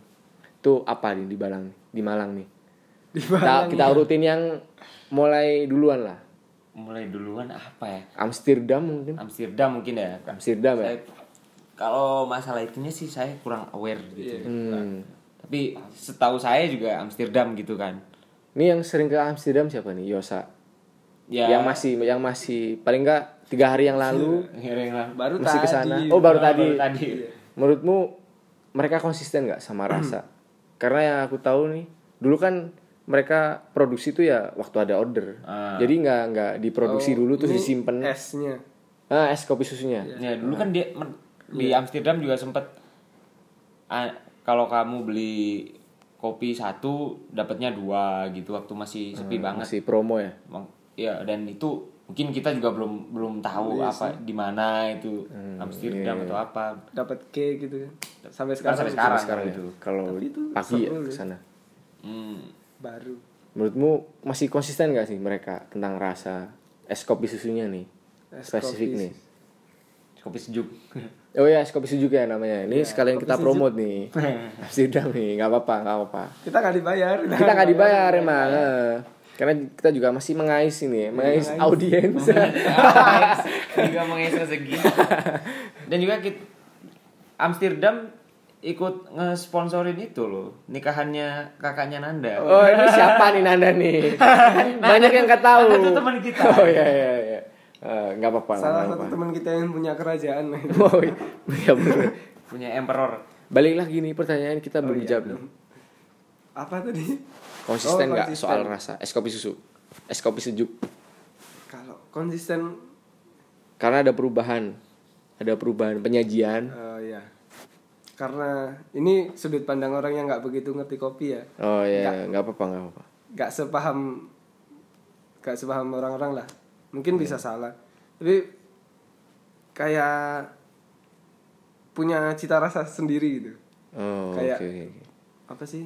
Itu apa nih di Malang? Di Malang nih. Di Kita, Malang kita urutin yang mulai duluan lah. mulai duluan apa ya Amsterdam mungkin. Amsterdam mungkin ya Amsterdam ya. Saya- kalau masalah itunya sih saya kurang aware gitu Hmm. tapi setahu saya juga Amsterdam gitu kan Ini yang sering ke Amsterdam siapa nih? Yosa. ya Yang masih yang masih paling enggak tiga hari yang lalu [LAUGHS] lah. baru sana. tadi. Oh, baru tadi. baru tadi. Menurutmu mereka konsisten nggak sama [CLEARS THROAT] rasa? Karena yang aku tahu nih, dulu kan mereka produksi tuh ya waktu ada order. Ah. Jadi nggak nggak diproduksi Oh, dulu terus disimpan. esnya. Ah, es kopi susunya. Ya dulu kan dia di Amsterdam juga sempet ah, kalau kamu beli kopi satu dapatnya dua gitu waktu masih sepi banget. Masih promo ya. Ya dan itu mungkin kita juga belum belum tahu apa di mana itu Amsterdam atau apa. Dapat K gitu. Sampai Kan sekarang, sampai sekarang, Sekarang ya. gitu. Kalau Tapi itu pagi ya ke sana. Hmm. baru. Menurutmu masih konsisten gak sih mereka tentang rasa es kopi susunya nih? Es Spesifik kopi nih. Kopi sejuk. [LAUGHS] Oh ya, es kopi sejuk ya namanya. Ini sekalian kopi kita sejuk. promote nih. [LAUGHS] Amsterdam nih, nggak apa-apa, nggak apa-apa. Kita nggak dibayar. Kita nggak dibayar emang. eh. Karena kita juga masih mengais ini, ya, mengais audiens. [LAUGHS] juga mengisi rezeki. Dan juga kita, Amsterdam ikut ngesponsorin itu loh nikahannya kakaknya Nanda. oh ini siapa nih Nanda nih? Banyak yang nggak tahu. Nanda tuh teman kita. Oh iya iya iya. Eh, nggak apa-apa. lah, Salah nggak satu apa-apa. teman kita yang punya kerajaan. [LAUGHS] Oh iya bener. Punya emperor. Balik lagi nih pertanyaan kita belum iya, jawab nih. Apa tadi? Konsisten Oh, nggak konsisten. soal rasa es kopi susu? Es kopi sejuk. Kalau konsisten Karena ada perubahan. Ada perubahan penyajian. Oh iya. Karena ini sudut pandang orang yang nggak begitu ngerti kopi ya. Oh iya, nggak apa-apa, nggak apa-apa. Nggak sepaham nggak sepaham orang-orang lah. Mungkin bisa salah. Tapi kayak punya cita rasa sendiri gitu. Oh, oke Kayak- oke. oke. Apa sih?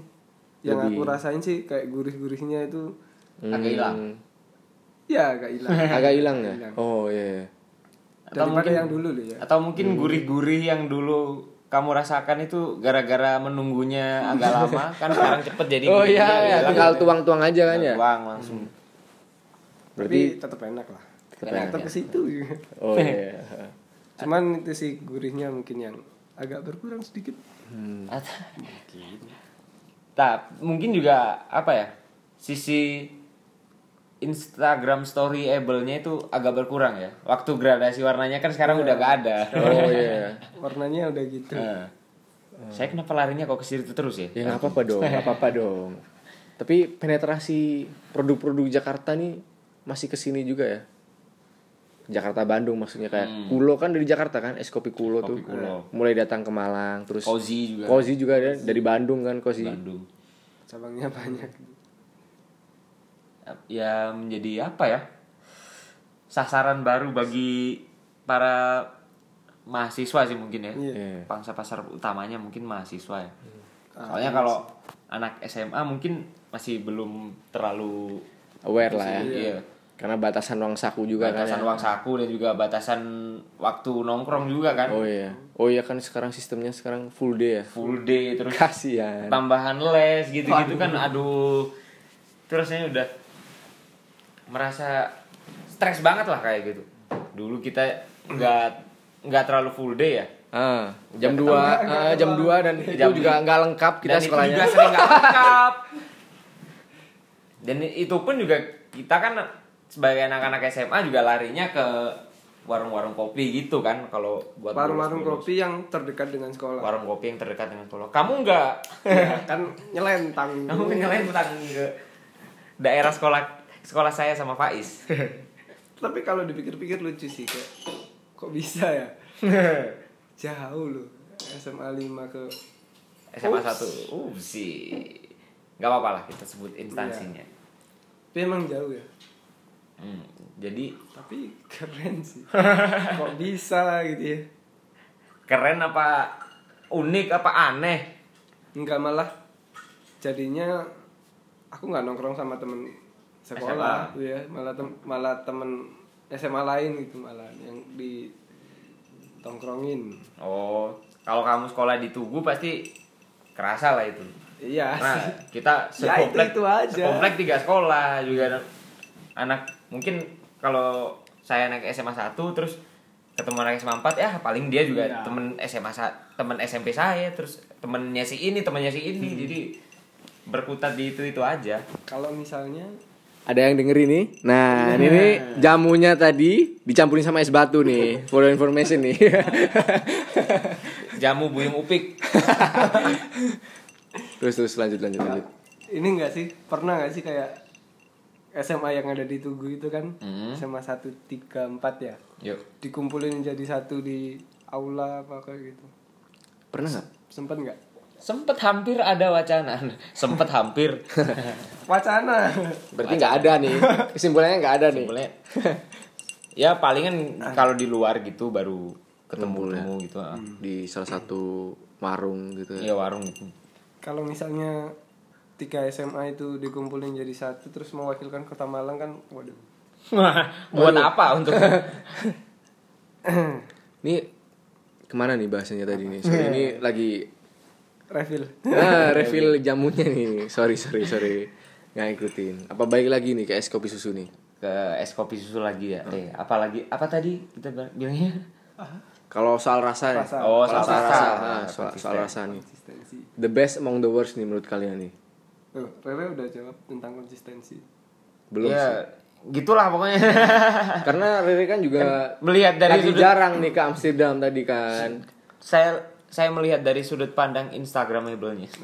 Yang Lebih- aku rasain sih kayak gurih-gurihnya itu Agak hilang. Hmm, ya agak hilang. [LAUGHS] Agak hilang ya? Oh iya. iya. Atau Daripada mungkin yang dulu loh ya. Atau mungkin gurih-gurih yang dulu kamu rasakan itu gara-gara menunggunya agak lama kan sekarang cepet jadi [LAUGHS] Oh iya, ya, iya. tinggal tuang-tuang aja kan ya. Tuang langsung. Berarti Tapi tetap enak lah. enak, tetap ya. ke situ. oh iya. [LAUGHS] Cuman itu sih gurihnya mungkin yang agak berkurang sedikit. At- Nah, mungkin juga apa ya? Sisi Instagram storyable-nya itu agak berkurang ya. Waktu gradasi warnanya kan sekarang udah gak ada. Oh iya. [LAUGHS] Warnanya udah gitu. Nah, Saya kenapa larinya kok ke situ terus ya? Ya apa-apa dong, apa-apa dong. [LAUGHS] Tapi penetrasi produk-produk Jakarta nih masih ke sini juga ya. Jakarta Bandung maksudnya kayak Kulo kan dari Jakarta kan es kopi Kulo tuh Kulo. mulai datang ke Malang terus Kozi juga. Kozi juga ada dari Bandung kan Kozi Bandung. Cabangnya banyak. Ya menjadi apa ya? Sasaran baru bagi para mahasiswa sih mungkin ya. Iya. Iya. Pangsa pasar utamanya mungkin mahasiswa ya. Soalnya kalau anak SMA mungkin masih belum terlalu Aware lah ya. Iya. Karena batasan uang saku juga batasan kan. ya. uang saku dan juga batasan waktu nongkrong juga kan. Oh iya. Oh iya kan sekarang sistemnya sekarang full day ya. Full day terus Kasihan. tambahan les gitu-gitu kan aduh terusnya udah merasa stres banget lah kayak gitu dulu kita nggak nggak terlalu full day ya Ah, jam 2 jam 2 dan itu Jam- juga nggak lengkap kita dan sekolahnya. itu juga sering nggak lengkap [LAUGHS] dan itu pun juga kita kan sebagai anak-anak SMA juga larinya ke warung-warung kopi gitu kan kalau buat warung-warung kopi yang terdekat dengan sekolah. Warung kopi yang terdekat dengan sekolah. Kamu nggak ya, kan nyelentang. [LAUGHS] Kamu nyalain utang ke daerah sekolah sekolah saya sama Faiz. [LAUGHS] Tapi kalau dipikir-pikir lucu sih kayak kok bisa ya? [LAUGHS] Jauh loh SMA 5 ke SMA 1 uh sih nggak apa-apa lah kita sebut instansinya. Tapi emang jauh ya Hmm, jadi tapi keren sih. [LAUGHS] Kok bisa gitu ya? Keren apa unik apa aneh? Enggak malah jadinya aku nggak nongkrong sama temen sekolah. Tuh ya malah tem malah temen SMA lain gitu malah yang di tongkrongin. Oh kalau kamu sekolah di Tugu pasti kerasa lah itu. Iya. Nah kita [LAUGHS] Ya, itu- sekomplek itu aja. sekomplek tiga sekolah juga. Anak mungkin kalau saya naik SMA 1 terus ketemu anak SMA 4 ya paling dia juga Iya. temen SMA temen SMP saya terus temennya si ini temennya si Hmm. ini jadi berkutat di itu itu aja kalau misalnya Ada yang denger ini? Nah, ini nih jamunya tadi dicampurin sama es batu nih. For information nih. [LAUGHS] jamu buyung upik [LAUGHS] terus terus lanjut lanjut lanjut. ini enggak sih pernah nggak sih kayak SMA yang ada di Tugu itu kan Hmm. SMA 1 3 4 ya yuk dikumpulin jadi satu di aula apa kayak gitu Pernah nggak? sempet nggak sempet hampir ada wacana [LAUGHS] sempet hampir [LAUGHS] wacana Berarti nggak ada nih. Kesimpulannya nggak ada nih. Boleh. ya palingan kalau di luar gitu baru ketemu ya. ketemu gitu ah. Di salah satu warung gitu ya. Iya warung gitu. kalau misalnya tiga SMA itu dikumpulin jadi satu terus mewakilkan kota Malang kan waduh [LAUGHS] Buat apa untuk [LAUGHS] Ini ke mana nih bahasanya tadi nih? Sorry ini [LAUGHS] lagi refill ah, refill jamunya nih. Sorry sorry sorry nggak ikutin. Apa baik lagi nih ke es kopi susu nih? ke es kopi susu lagi ya? Eh, apa lagi? Apa tadi kita bilang- bilangnya? Kalau soal rasa. Rasa. Oh, Kalau soal soal rasa. rasa, ah, soal, soal rasa nih. The best among the worst nih menurut kalian nih. Tuh Rere udah jawab tentang konsistensi Belum ya, sih. gitulah pokoknya. [LAUGHS] Karena Rere kan juga Melihat dari lagi sudut jarang nih ke Amsterdam tadi kan. saya saya melihat dari sudut pandang Instagramable-nya. [LAUGHS]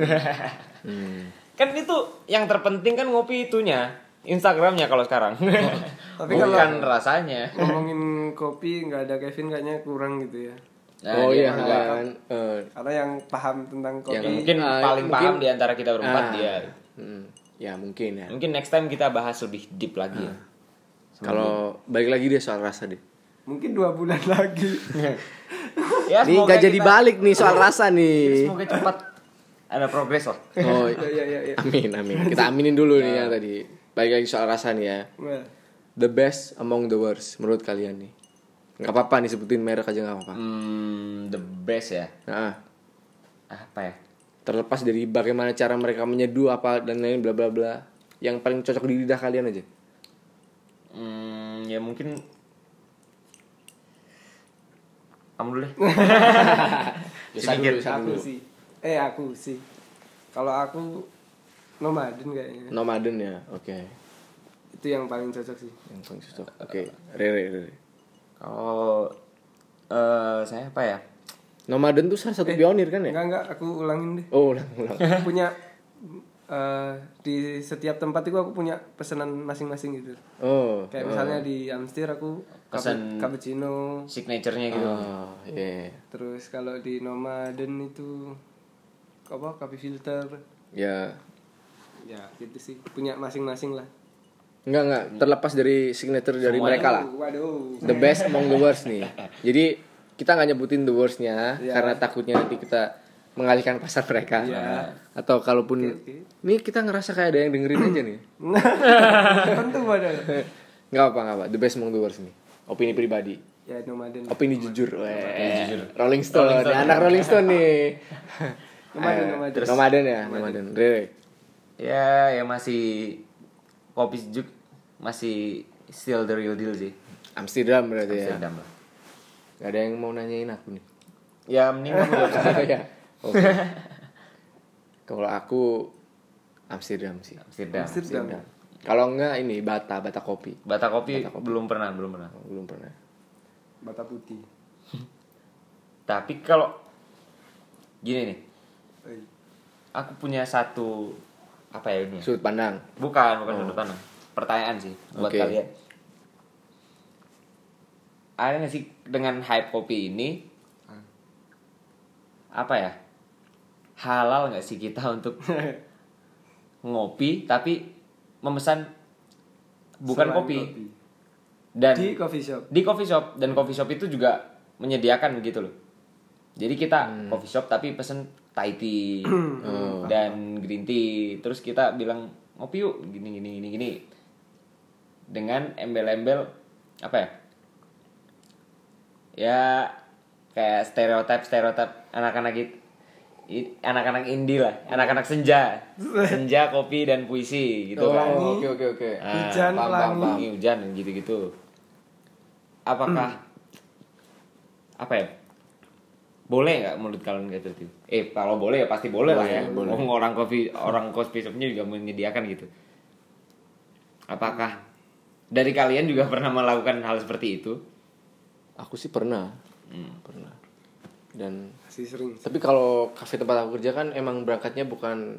Hmm. kan itu yang terpenting kan ngopi itunya, Instagramnya kalau sekarang. [LAUGHS] Tapi Bukan kalau- rasanya. ngomongin kopi nggak ada Kevin kayaknya kurang gitu ya Nah, oh iya kan. Eh, karena yang paham tentang kopi Yang Ya, mungkin Ah, paling mungkin- paham di antara kita berempat ah, dia. hmm, ya mungkin ya. Mungkin next time kita bahas lebih deep lagi ya. Kalau balik lagi dia soal rasa deh. mungkin dua bulan [LAUGHS] lagi Ya, Nih gak jadi kita- balik nih soal rasa nih. Semoga cepat ada progres lah. Oh, [LAUGHS] ya ya ya, ya. amin amin. Kita aminin dulu nih yang tadi. Balik lagi soal rasa nih ya. Well, The best among the worst menurut kalian nih. Nggak apa-apa nih sebutin merek aja nggak apa-apa. Hmm, the best ya. Nah, Apa ya? terlepas dari bagaimana cara mereka menyeduh apa dan lain bla bla bla. Yang paling cocok di lidah kalian aja. Hmm, ya mungkin kamu dulu deh. [LAUGHS] Dulu, aku dulu. sih eh aku sih kalau aku nomaden kayaknya Nomaden ya, oke. itu yang paling cocok sih Yang paling cocok. Oke, Rere, Rere. Kalau eh saya apa ya? Nomaden tuh salah satu pionir kan ya? enggak enggak aku ulangin deh Oh, ulang, ulang. [LAUGHS] punya eh, di setiap tempat itu aku punya pesanan masing-masing gitu Oh. kayak misalnya di Amstir aku Pesan- cappuccino Signaturenya gitu. Oh, iya. terus kalau di nomaden itu apa kopi filter Ya, ya gitu sih punya masing-masing lah enggak enggak terlepas dari signature dari mereka lah. waduh The best among the worst nih. Jadi kita nggak nyebutin the worstnya Iya. karena takutnya nanti kita mengalihkan pasar mereka. Iya. Atau kalaupun Oke, oke. ini kita ngerasa kayak ada yang dengerin aja nih. [COUGHS] Tentu padahal. [COUGHS] Nggak apa nggak apa. The best among the worst nih. Opini pribadi. Ya nomaden. Opini jujur. Weh. jujur. Rolling Stone. Rolling Stone. Nih, anak Rolling Stone nih. [COUGHS] Nomaden, nomaden. Nomaden ya, nomaden. Rere. Ya, ya masih kopi sejuk masih still the real deal sih. Amsterdam berarti ya. Amsterdam lah. Gak ada yang mau nanyain aku nih. Ya mending gak usah. [LAUGHS] ya. Oke. Kalau aku Amsterdam sih. Amsterdam. Amsterdam. Kalau enggak ini Bata, Bata kopi. Bata kopi belum pernah, belum pernah. Belum pernah. Bata putih. Tapi kalau gini nih, aku punya satu apa ya ini? ya? Sudut pandang. Bukan, bukan sudut pandang. Pertanyaan sih buat Oke. kalian. Ada nggak sih dengan hype kopi ini apa ya? Halal nggak sih kita [LAUGHS] untuk ngopi tapi memesan bukan Selain kopi, dan Di coffee shop. di coffee shop dan coffee shop itu juga menyediakan begitu loh. Jadi kita Hmm. coffee shop tapi pesen Thai tea [CLEARS THROAT] Oh. dan green tea. Terus kita bilang ngopi yuk gini gini gini gini. Dengan embel-embel apa ya? Ya kayak stereotip stereotip anak-anak itu anak-anak indie lah, anak-anak senja, [LAUGHS] senja kopi dan puisi gitu kan. Oh, oke oke oke. Ah, Hujan, paham, pelangi. paham, paham. Ini hujan dan gitu-gitu. Apakah apa ya? Boleh nggak menurut kalian kayak gitu? Eh kalau boleh ya pasti boleh, lah ya. Boleh, boleh. Orang orang kopi orang coffee shopnya juga menyediakan gitu. Apakah dari kalian juga pernah melakukan hal seperti itu? Aku sih pernah. Hmm. Pernah. Dan Masih sering. tapi kalau kafe tempat aku kerja kan emang berangkatnya bukan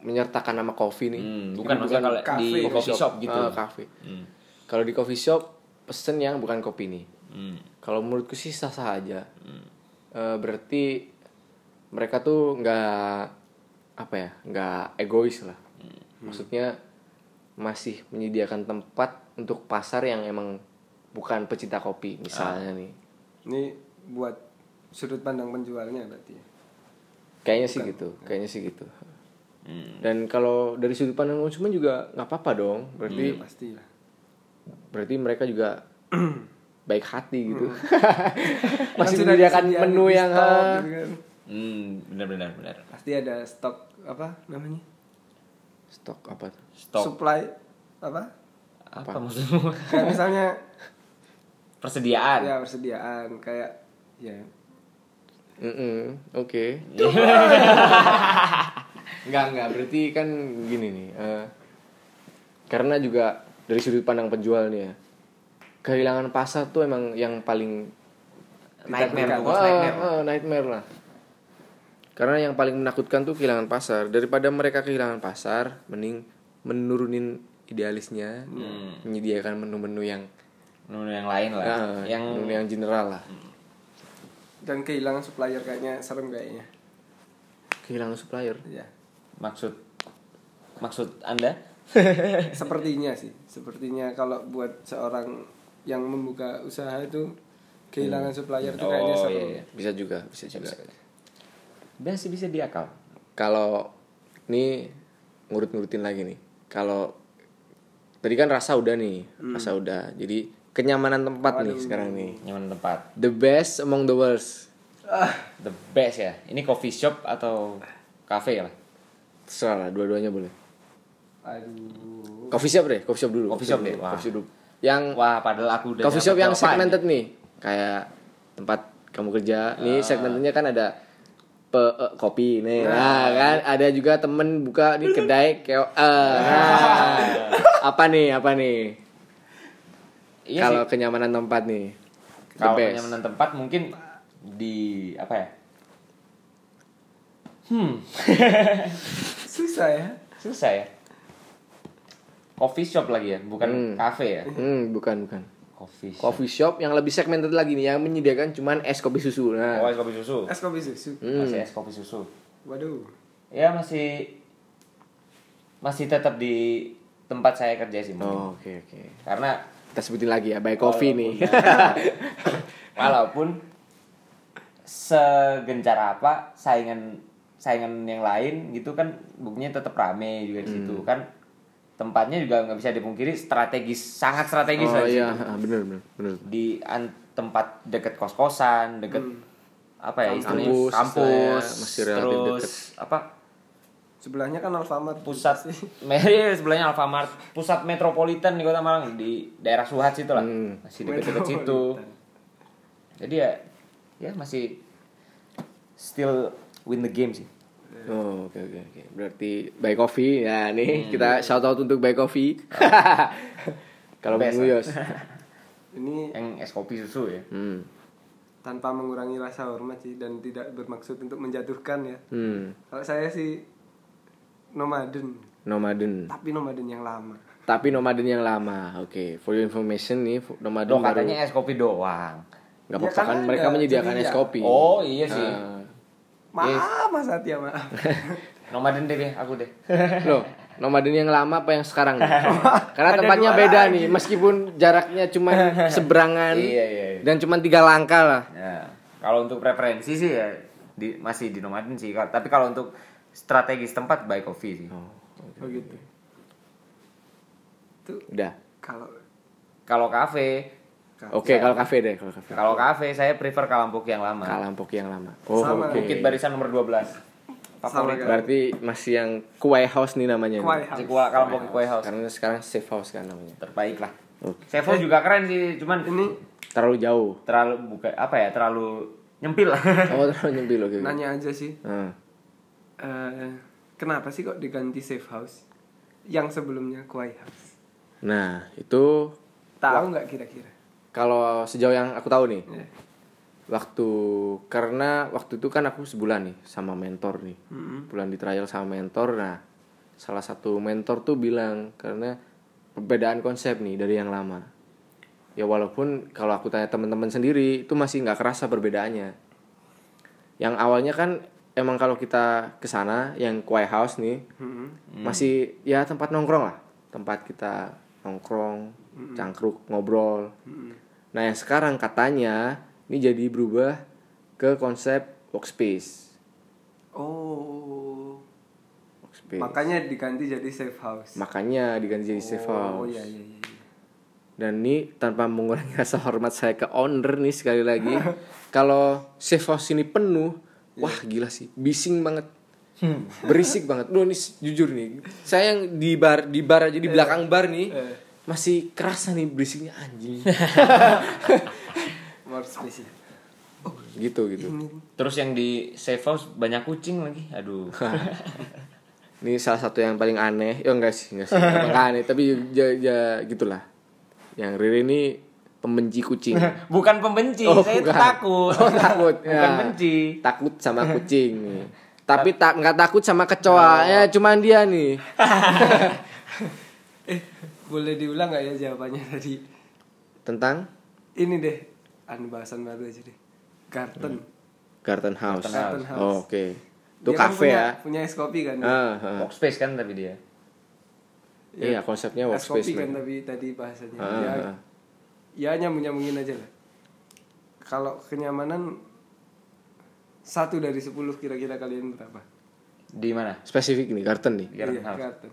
menyertakan nama kopi nih. Hmm, Jadi bukan maksudnya kalau di cafe, coffee shop gitu. Ah, cafe. Hmm. Kalau di coffee shop pesen yang bukan kopi nih. Hmm. Kalau menurutku sih sah-sah aja. Eh, berarti mereka tuh nggak apa ya, nggak egois lah. Maksudnya masih menyediakan tempat untuk pasar yang emang bukan pecinta kopi misalnya nih. Ini buat sudut pandang penjualnya berarti. ya. Kayaknya sih gitu, kayaknya sih gitu. Hmm. Dan kalau dari sudut pandang konsumen juga nggak apa-apa dong. Berarti Ya, pasti lah. berarti mereka juga [CLEARS THROAT] baik hati gitu. Kan [LAUGHS] Masih sudah menyediakan menu di yang stok ah, gitu kan. Hmm, benar-benar benar. Pasti ada stok apa namanya? stok apa tuh? Stok Supply apa? Apa maksudmu? [LAUGHS] Kayak misalnya Persediaan. ya persediaan kayak ya Oke. [LAUGHS] Enggak enggak berarti kan gini nih. eh, karena juga dari sudut pandang penjual nih ya. Kehilangan pasar tuh emang yang paling Nightmare, Wah, pokoknya nightmare. ah, nightmare lah. Karena yang paling menakutkan tuh kehilangan pasar. Daripada mereka kehilangan pasar, mending menurunin idealisnya, Hmm. menyediakan menu-menu yang Menu yang lain lah. ah, yang menu yang general lah. dan kehilangan supplier kayaknya serem kayaknya. Kehilangan supplier. Ya. maksud maksud Anda? [LAUGHS] Sepertinya sih, sepertinya kalau buat seorang yang membuka usaha itu kehilangan supplier itu kayaknya Oh, serem. iya, iya. Bisa juga, bisa juga. Masih bisa diakal. Kalau ini ngurut-ngurutin lagi nih. Kalau tadi kan rasa udah nih, rasa udah. Jadi kenyamanan tempat nih sekarang nih. Nyaman tempat. The best among the worst. Ah, The best ya. Ini coffee shop atau cafe lah? Terserah lah, dua-duanya boleh. aduh. Coffee shop deh, coffee shop dulu. Coffee shop deh, wah. Coffee shop dulu. Yang Wah, padahal aku udah coffee shop yang segmented nih. Kayak tempat kamu kerja. Nih segmenternya kan ada pe eh, kopi nih. Nah, kan ada juga temen buka nih kedai kayak eh nah. apa nih? Apa nih? Iya Kalau kenyamanan tempat nih. Kalau kenyamanan tempat mungkin di apa ya? Hmm, [LAUGHS] Susah ya. susah ya. Coffee shop lagi ya, bukan Hmm. cafe ya. Hmm, bukan bukan. Coffee shop. Coffee shop yang lebih segmented lagi nih yang menyediakan cuman es kopi susu. Oh, Nah. es kopi susu. Es kopi susu. Hmm. Masih es kopi susu. Waduh. Ya masih masih tetap di tempat saya kerja sih mungkin. Oh, oke oke. Karena Kita sebutin lagi ya, by coffee nih. [LAUGHS] walaupun segencar apa saingan saingan yang lain gitu kan buktinya tetap rame juga di Hmm. situ kan tempatnya juga nggak bisa dipungkiri strategis sangat strategis oh iya. [LAUGHS] bener bener bener. Di an- tempat deket kos kosan deket apa ya istilahnya? Kampus, kampus istilahnya masih relatif terus deket. apa? Sebelahnya kan Alfamart. pusat [LAUGHS] Meri [LAUGHS] sebelahnya Alfamart. Pusat metropolitan di kota Malang di daerah Suhat situ lah. Hmm. masih deket-deket situ. Jadi ya ya masih still win the game sih Oh, oke oke oke. Berarti By Coffee ya nih kita shout out untuk By Coffee. [LAUGHS] Kalau Bung. Yos. [LAUGHS] Ini yang es kopi susu ya Hmm. tanpa mengurangi rasa hormat sih dan tidak bermaksud untuk menjatuhkan ya. Hmm. Kalau saya sih nomaden, Nomaden. tapi nomaden yang lama. Tapi nomaden yang lama. Oke, for your information nih, nomaden Loh baru katanya es kopi doang nggak Ya, apa-apa kan kan mereka menyediakan es kopi. oh iya sih Ah. Maaf Mas Satya, maaf. [LAUGHS] nomaden deh deh aku deh Loh, nomaden yang lama apa yang sekarang? [LAUGHS] Karena Ada tempatnya beda lagi. nih, meskipun jaraknya cuma [LAUGHS] seberangan Iya, iya, iya. dan cuma tiga langkah lah. Ya, kalau untuk preferensi sih ya di, masih di nomaden sih. Tapi kalau untuk strategis tempat by coffee sih. Oh gitu. Itu Udah. kalau Kalau kafe, Oke, kalau kafe deh, kalau kafe. kalau kafe saya prefer Kalampok yang lama. Kalampok yang lama. Oh, Sama. oke. Bukit Barisan nomor 12. Favorit. Berarti masih yang Kue House nih namanya. Kue Si Kua Kalampok Kue House. Karena sekarang Safe House kan namanya. Terbaik lah. Oke. Sevo juga keren sih, cuman ini Terlalu jauh. terlalu buka apa ya, terlalu nyempil. [LAUGHS] Oh, terlalu nyempil oke. nanya aja sih, Ah. eh, kenapa sih kok diganti safe house? Yang sebelumnya Kuai House. Nah, itu Tahu nggak kira-kira? Kalau sejauh yang aku tahu nih, Ya. waktu karena waktu itu kan aku sebulan nih sama mentor nih. Mm-mm. Bulan di trial sama mentor. Nah, salah satu mentor tuh bilang karena perbedaan konsep nih dari yang lama. Ya walaupun kalau aku tanya teman-teman sendiri itu masih nggak kerasa perbedaannya. Yang awalnya kan emang kalau kita ke sana yang Kue House nih Mm-mm. masih ya tempat nongkrong lah, tempat kita nongkrong, cangkruk, ngobrol. Mm-mm. Nah yang sekarang katanya ini jadi berubah ke konsep workspace. Oh, Workspace. makanya diganti jadi safe house. Makanya diganti jadi safe house. Oh iya iya iya. iya. Dan ini tanpa mengurangi rasa hormat saya ke owner nih sekali lagi. [LAUGHS] kalau safe house ini penuh, wah gila sih, bising banget. Berisik banget. Loh ini jujur nih, saya yang di bar di bar aja di belakang bar nih Eh. Masih kerasa nih berisiknya anjing. Ya. gitu gitu. Terus yang di safe house banyak kucing lagi. Aduh. [LAUGHS] Ini salah satu yang paling aneh. Ya enggak sih, enggak sih. [LAUGHS] Aneh, tapi ya, ya gitulah. Yang Riri ini pembenci kucing. [LAUGHS] Bukan pembenci, Oh, saya bukan. takut. Oh, takut. Bukan Ya. benci. Takut sama kucing nih. Tapi tak nggak takut sama kecoa. Ya cuman dia nih. Eh, boleh diulang nggak ya jawabannya tadi? Tentang Ini deh, anu bahasan baru aja deh. Garden. Garden House. Garden House. Oh, Oke. Itu Dia kan kafe punya, ya. Punya es kopi kan? Ah, ah. Workspace kan tapi dia. Iya, konsepnya es workspace. kopi kan tapi tadi bahasanya. Ah, ya, ah. ya nyambung nyambungin aja lah. Kalau kenyamanan satu dari sepuluh kira-kira kalian berapa? Di mana? Spesifik nih, garden nih. Garden Iya, house. garden.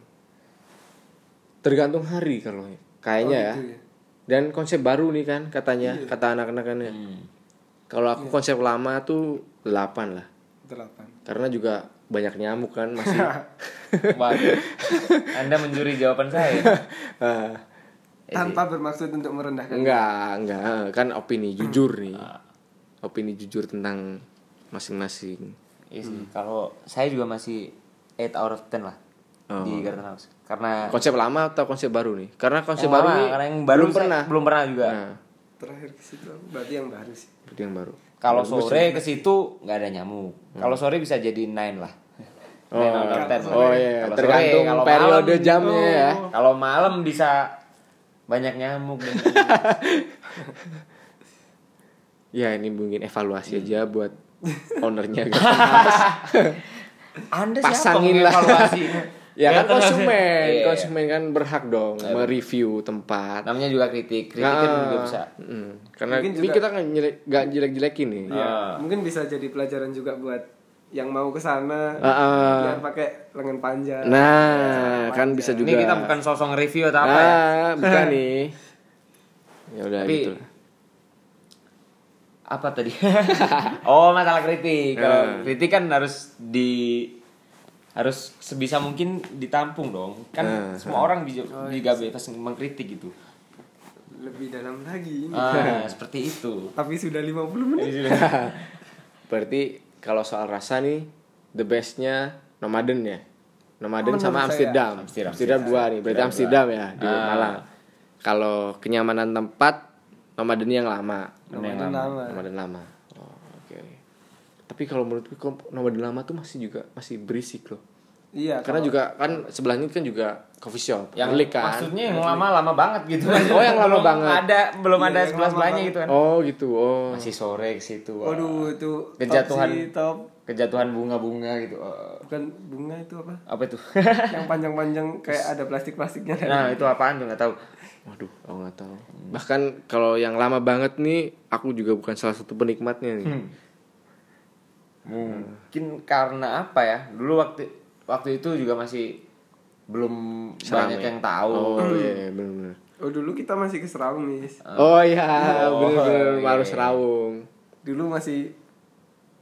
Tergantung hari kalau kayaknya Oh, ya. gitu ya. Dan konsep baru nih kan katanya, Iya. kata anak-anakannya. Hmm. Kalau aku konsep lama tuh 8 lah. Delapan. Karena juga banyak nyamuk kan masih. [LAUGHS] Waduh. Anda mencuri jawaban saya. [LAUGHS] Ah, Tanpa bermaksud untuk merendahkan. enggak, enggak, kan opini jujur nih. Opini jujur tentang masing-masing. Iya sih. Kalau saya juga masih 8 out of 10 lah Oh. di Garden House. Karena Konsep lama atau konsep baru nih? Karena konsep yang baru lama, nih karena yang baru belum saya pernah. belum pernah juga. Nah, Terakhir ke situ berarti yang baru sih. itu yang baru. Kalau sore ke situ nggak ada nyamuk. Kalau sore bisa jadi 9 lah. Oh, 9 out of 10 lah. oh iya, Kalau tergantung sore, kalau periode malam- jamnya ya. Kalau malam bisa banyak nyamuk dan [LAUGHS] Ya ini mungkin evaluasi aja buat [LAUGHS] ownernya. [LAUGHS] Anda Pasangin siapa lah. Ya kan tahu. konsumen, Iya. konsumen kan berhak dong mereview tempat. namanya juga kritik kritik kan Nah, juga bisa mm, karena Mungkin ini juga- kita nggak jelek, nggak jelek-jelekin nih. Iya, Ah. mungkin bisa jadi pelajaran juga buat yang mau ke sana Ah, ah. biar pakai lengan panjang. Nah, kan bisa juga. ini kita bukan sosok review atau apa ya Ah, bukan nih. [LAUGHS] Ya udah Tapi- gitu. lah. apa tadi [LAUGHS] oh masalah kritik kalau Ah. kritik kan harus di harus sebisa mungkin ditampung dong kan Ah, semua orang bisa juga bebas mengkritik gitu Lebih dalam lagi ini. ah [LAUGHS] seperti itu Tapi sudah 50 menit. [LAUGHS] Berarti kalau soal rasa nih the bestnya nomaden ya. Nomaden Menurut sama saya. Amsterdam. Amsterdam. Amsterdam, dua nih. Berarti Amsterdam ya di Ah. Malang. Kalau kenyamanan tempat nomaden yang lama. Nomaden lama. Nomaden lama. Oh. Tapi kalau menurutku kok nomaden lama tuh masih juga masih berisik loh. Iya. Karena kalau- juga kan sebelahnya kan juga coffee shop. yang Milik kan. maksudnya yang lama lama banget gitu [LAUGHS] Oh, yang lama Belum banget. ada belum Iya, ada sebelah sebelahnya gitu kan Oh gitu. Oh. masih sore ke situ wah. Waduh itu Kejatuhan. top sih, top. kejatuhan bunga-bunga gitu Oh, Bukan bunga itu apa? apa itu [LAUGHS] yang [LAUGHS] panjang-panjang kayak ada plastik-plastiknya. nah itu apaan tuh nggak tahu Waduh, aku nggak tahu. Bahkan kalau yang lama banget nih, aku juga bukan salah satu penikmatnya nih. Hmm. Mungkin karena apa ya dulu waktu waktu itu juga masih belum banyak Serame. yang tahu Oh iya, iya benar-benar. Oh dulu kita masih ke Serawung mis. Oh iya, Oh, benar-benar iya. harus rawung. Dulu masih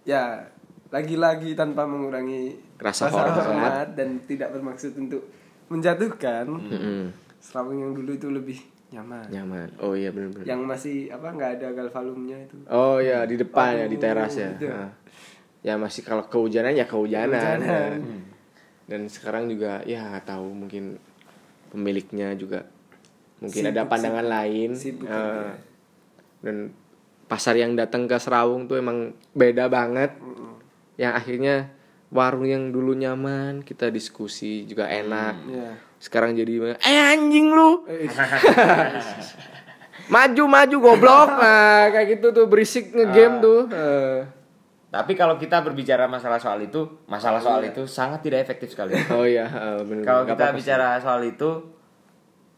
ya lagi-lagi tanpa mengurangi Rasa hormat. hormat dan tidak bermaksud untuk menjatuhkan. Mm-mm. Serawung yang dulu itu lebih nyaman. Nyaman. Oh iya benar-benar. Yang masih apa nggak ada galvalumnya itu. Oh iya di depan ya di teras ya. itu. Nah. Ya masih kalau kehujanan ya kehujanan. Kehujanan. Ya. Dan sekarang juga ya nggak tahu mungkin pemiliknya juga mungkin ada Sibuk, pandangan lain. Sibuk Eh, kan, ya. dan pasar yang datang ke Serawung tuh emang beda banget. Yang akhirnya warung yang dulu nyaman kita diskusi juga enak. Iya. Sekarang jadi eh anjing lu. [LAUGHS] maju maju goblok. [LAUGHS] Nah, kayak gitu tuh berisik ngegame tuh. Eh. Tapi kalau kita berbicara masalah soal itu masalah soal itu sangat tidak efektif sekali. [LAUGHS] Oh iya, eh, bener kalau kita bicara soal itu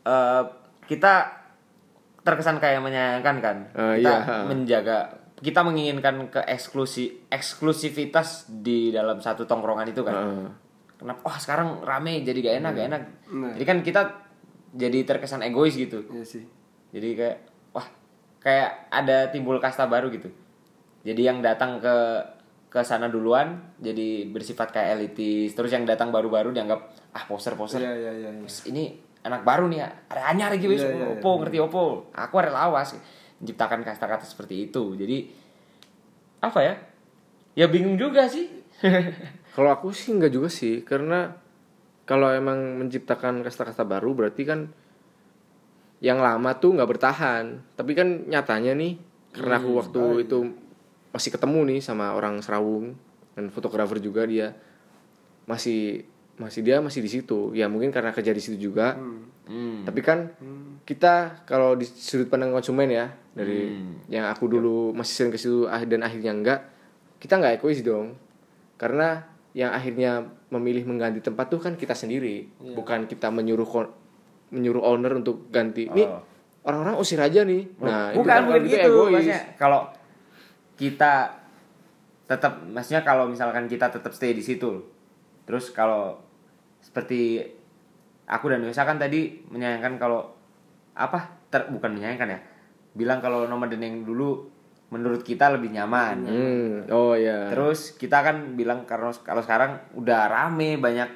eh kita terkesan kayak menyayangkan kan? Eh, kita iya, menjaga kita menginginkan ke eksklusi eksklusivitas di dalam satu tongkrongan itu kan? Heeh. kenapa wah sekarang rame jadi gak enak gak enak. Nah. jadi kan kita jadi terkesan egois gitu. Iya sih. jadi kayak wah kayak ada timbul kasta baru gitu jadi yang datang ke ke sana duluan jadi bersifat kayak elitis. Terus yang datang baru-baru dianggap ah poser-poser. Iya iya iya. iya. Wis, ini anak baru nih ya ada anyar lagi wis Iya, iya, opo ngerti opo aku ada lawas. Menciptakan kata-kata seperti itu. Jadi apa ya? Ya bingung juga sih. [LAUGHS] Kalau aku sih enggak juga sih, karena kalau emang menciptakan kasta-kasta baru berarti kan yang lama tuh nggak bertahan. Tapi kan nyatanya nih, karena aku waktu itu masih ketemu nih sama orang Serawung dan fotografer juga dia masih masih dia masih di situ. Ya mungkin karena kerja di situ juga. hmm. Tapi kan kita kalau di sudut pandang konsumen ya dari yang aku dulu masih sering ke situ ah- dan akhirnya enggak, kita nggak egois dong. Karena yang akhirnya memilih mengganti tempat tuh kan kita sendiri, bukan kita menyuruh menyuruh owner untuk ganti. Nih Oh. orang-orang usir aja nih. Nah, itu bukan kan bukan itu gitu maksudnya kalau kita tetap maksudnya kalau misalkan kita tetap stay di situ terus kalau seperti aku dan Yosa kan tadi menyayangkan kalau apa ter, bukan menyayangkan ya bilang kalau nomaden yang dulu menurut kita lebih nyaman Hmm, oh ya. terus kita kan bilang karena kalau sekarang udah rame banyak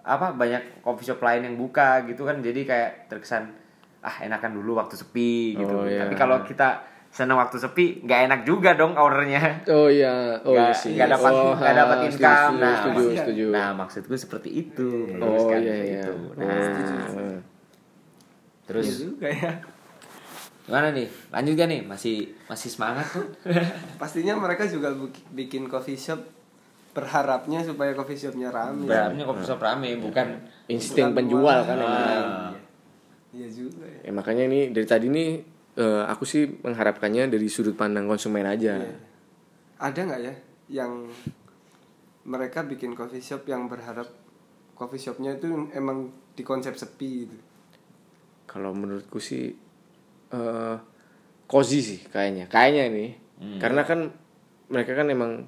apa banyak coffee shop lain yang buka gitu kan jadi kayak terkesan ah enakan dulu waktu sepi gitu Oh, iya. tapi kalau kita senang waktu sepi nggak enak juga dong ownernya Oh iya, oh iya sih. nggak dapat Oh, nggak dapat ha, income Setuju, nah setuju, maksud- setuju. nah maksudku seperti itu Oh iya seperti iya. itu. Oh, nah heeh. terus Iya juga ya. gimana nih lanjut gak nih masih masih semangat tuh [LAUGHS] Pastinya mereka juga bikin coffee shop berharapnya supaya coffee shopnya rame. berarti coffee shop rame bukan insting penjual kan. Ah. Iya juga ya. Ya, makanya ini dari tadi nih eh, aku sih mengharapkannya dari sudut pandang konsumen aja. Iya. Ada nggak ya yang mereka bikin coffee shop yang berharap coffee shopnya itu emang di konsep sepi gitu Kalau menurutku sih eh cozy sih kayaknya. Kayaknya ini. Karena kan mereka kan emang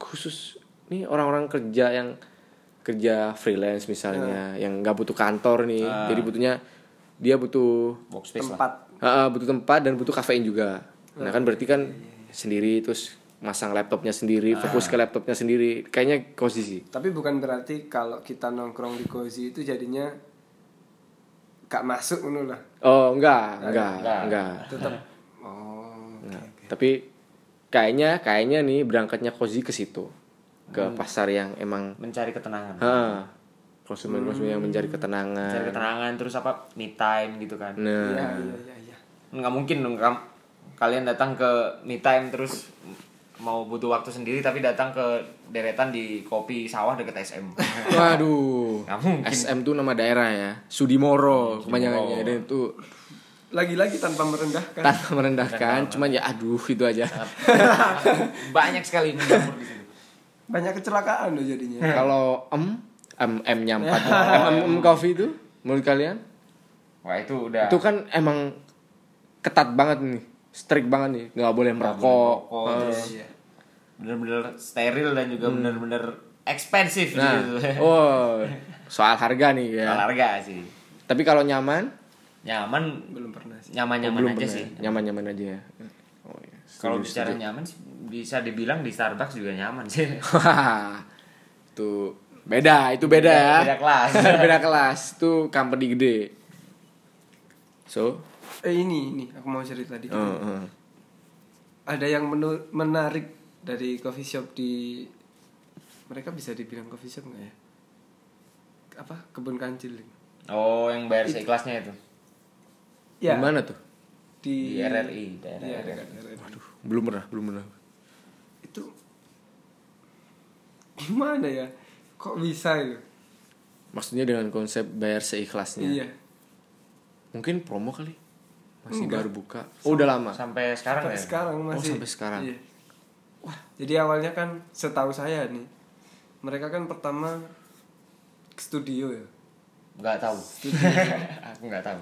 khusus nih orang-orang kerja yang kerja freelance misalnya yang nggak butuh kantor nih. Jadi butuhnya dia butuh Workspace lah. tempat ah, butuh tempat dan butuh kafein juga. Nah kan berarti kan sendiri terus masang laptopnya sendiri, fokus ke laptopnya sendiri. Kayaknya cozy sih. tapi bukan berarti kalau kita nongkrong di cozy itu jadinya gak masuk ngono lah Oh enggak, enggak, enggak. enggak. tetap oh Enggak. Tapi kayaknya kayaknya nih berangkatnya cozy ke situ. Ke pasar yang emang Mencari ketenangan. ha, konsumen-konsumen yang mencari ketenangan. Mencari ketenangan terus apa me time gitu kan. Nah, iya iya iya iya nggak mungkin dong kalian datang ke me time terus mau butuh waktu sendiri tapi datang ke deretan di kopi sawah deket SM [LAUGHS] waduh. nggak mungkin. SM tuh nama daerah ya. Sudimoro kepanjangannya dan itu lagi-lagi tanpa merendahkan. Tanpa merendahkan, cuman ya aduh itu aja. [LAUGHS] banyak sekali menjamur di situ banyak kecelakaan loh jadinya. Kalau em em M nya 4 em, em, em coffee itu menurut kalian? wah itu udah Itu kan emang ketat banget nih, strict banget nih, nggak boleh merokok. terus Iya. bener-bener steril dan juga bener-bener ekspensif Nah, gitu [LAUGHS] oh, soal harga nih ya. Soal harga sih Tapi kalau nyaman, nyaman belum pernah sih nyaman-nyaman belum aja pernah sih ya? Nyaman-nyaman aja ya. Oh, iya. kalau bicara setuju. nyaman sih bisa dibilang di Starbucks juga nyaman sih [LAUGHS] Wah, tuh beda, itu beda ya. beda kelas [LAUGHS] beda kelas, itu company gede. So, eh ini ini aku mau cerita dikit eh, eh. ada yang menu- menarik dari coffee shop di mereka bisa dibilang coffee shop nggak ya apa kebun kancil oh yang bayar seikhlasnya itu ya Di mana tuh? di, di RRI daerah RRI. dekat RRI. Aduh, belum pernah, belum pernah. itu gimana ya kok bisa ya Maksudnya dengan konsep bayar seikhlasnya. iya Mungkin promo kali. Masih Enggak. baru buka. Oh, udah lama. sampai sekarang sampai ya sekarang masih sampai sekarang. iya. wah jadi awalnya kan setahu saya nih mereka kan pertama ke studio ya nggak tahu [LAUGHS] aku nggak tahu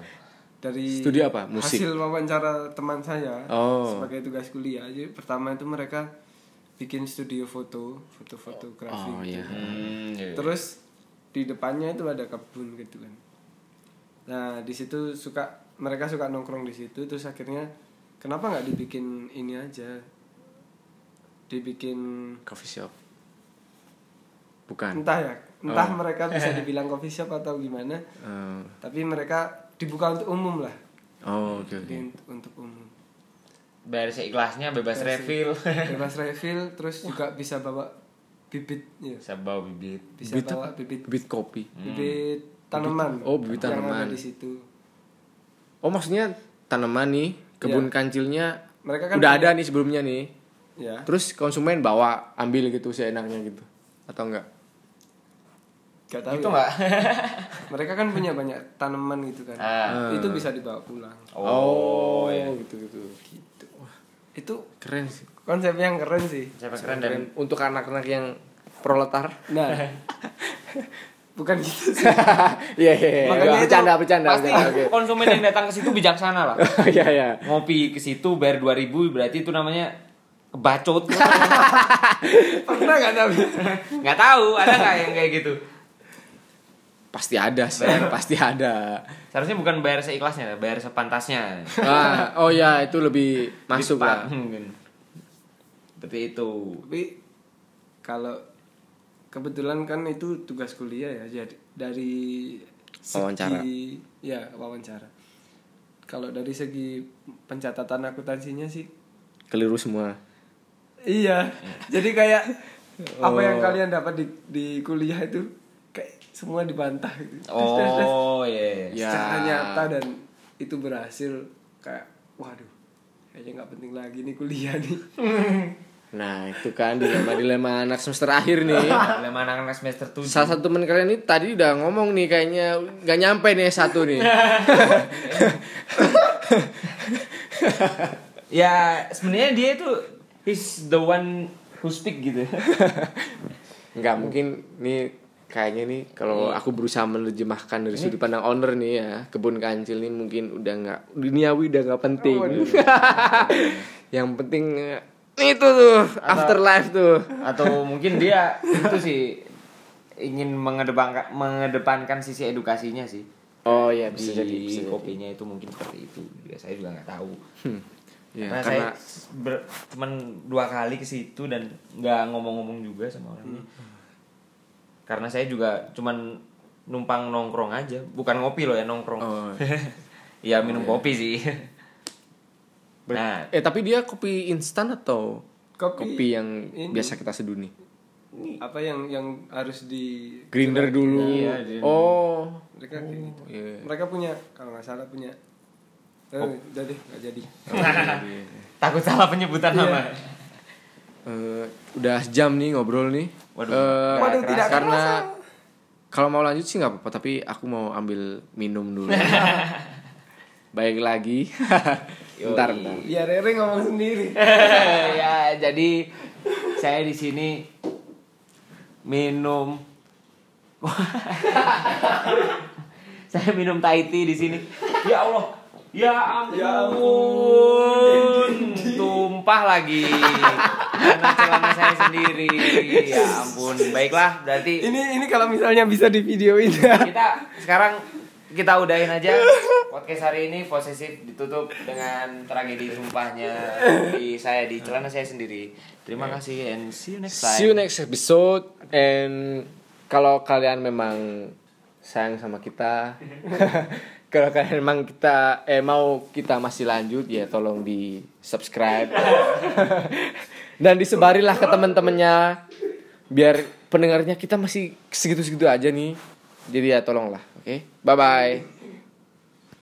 dari Studi apa? Musik? hasil wawancara teman saya Oh. sebagai tugas kuliah jadi pertama itu mereka bikin studio foto foto fotografi Oh iya. hmm, iya. terus di depannya itu ada kebun gitu kan nah di situ suka mereka suka nongkrong di situ terus akhirnya kenapa nggak dibikin ini aja dibikin Coffee shop. Bukan. entah ya entah Oh. mereka bisa [LAUGHS] dibilang coffee shop atau gimana Eh, tapi mereka dibuka untuk umum lah oh, oke oke. Jadi untuk umum bayar seikhlasnya bebas refill [LAUGHS] bebas refill terus juga bisa bawa bibit ya bisa bawa bibit bisa Bibit bawa bibit Bibit kopi. bibit tanaman oh, bibit yang tanaman. ada di situ Oh, maksudnya tanaman nih, kebun Iya. kancilnya Mereka kan udah punya- ada nih sebelumnya nih. ya Terus konsumen bawa, ambil gitu seenaknya gitu. Atau enggak? gak tahu itu ya. nggak [LAUGHS] mereka kan punya banyak tanaman gitu kan Ah. itu bisa dibawa pulang oh, iya. gitu-gitu. gitu itu Keren sih. konsep yang keren sih siapa keren dan Keren untuk anak-anak yang proletar. nah [LAUGHS] bukan gitu [LAUGHS] sih Iya, iya, iya. Makanya itu Bercanda, bercanda, pasti bercanda. Oke. konsumen yang datang ke situ bijaksana lah [LAUGHS] Iya, iya. ngopi ke situ bayar 2000 berarti itu namanya kebacot [LAUGHS] pernah nggak tapi nggak tahu ada nggak yang kayak gitu Pasti ada sih, pasti ada. seharusnya bukan bayar seikhlasnya bayar sepantasnya Ah, oh ya, itu lebih masuk lah. seperti itu tapi kalau kebetulan kan itu tugas kuliah ya jadi dari Wawancara. ya wawancara kalau dari segi pencatatan akuntansinya sih Keliru semua. iya jadi kayak apa yang Oh. kalian dapat di di kuliah itu kayak semua dibantah gitu Tes, tes, tes. oh iya Ya. secara nyata dan itu berhasil kayak waduh kayaknya nggak penting lagi nih kuliah nih [LAUGHS] Nah, itu kan dilema-dilema anak semester akhir nih. Lima anak-anak semester 7 Salah satu temen kalian ini tadi udah ngomong nih kayaknya nggak nyampe nih satu nih. [LAUGHS] ya sebenarnya dia itu he's the one who speak gitu. Nggak mungkin nih kayaknya nih kalau aku berusaha menerjemahkan dari sudut pandang owner nih ya kebun kancil nih mungkin udah nggak duniawi udah nggak penting. [LAUGHS] Yang penting eh, itu tuh afterlife tuh. atau mungkin dia itu sih ingin mengedepankan mengedepankan sisi edukasinya sih. Oh ya di bisa jadi bisa jadi. kopinya itu mungkin seperti itu. Ya saya juga nggak tahu. Ya, karena, karena saya ber- cuman dua kali ke situ dan nggak ngomong-ngomong juga sama orangnya karena saya juga cuman numpang nongkrong aja. Bukan ngopi loh ya nongkrong. Oh. [LAUGHS] ya minum kopi sih ber- nah eh tapi dia kopi instan atau Kopi kopi yang ini. biasa kita seduh nih apa yang yang harus di grinder dulu Iya, dia- oh mereka kayak gitu. iya. mereka punya kalau nggak salah punya eh, udah deh nggak jadi [LAUGHS] takut salah penyebutan nama Eh, udah jam nih ngobrol nih. Waduh, nggak Waduh, kerasa. tidak karena kalau mau lanjut sih nggak apa-apa, tapi aku mau ambil minum dulu. [LAUGHS] Baik lagi. [LAUGHS] bentar, bentar. biar Rere ngomong sendiri. [LAUGHS] Ya jadi saya di sini minum. [LAUGHS] Saya minum Thai tea di sini. Ya Allah. Ya ampun, Ya ampun. tumpah lagi. Karena celana saya sendiri. Ya ampun. Baiklah berarti ini ini kalau misalnya bisa di videoin ya kita sekarang kita udahin aja. [LAUGHS] Podcast hari ini posesif ditutup dengan tragedi tumpahnya [LAUGHS] di saya di celana saya sendiri. Terima kasih and see you next time See you next episode. And kalau kalian memang sayang sama kita [LAUGHS] kalau kalian memang kita eh mau kita masih lanjut ya tolong di subscribe dan disebarilah ke teman-temannya biar pendengarnya kita masih segitu-segitu aja nih. Jadi ya tolonglah oke bye bye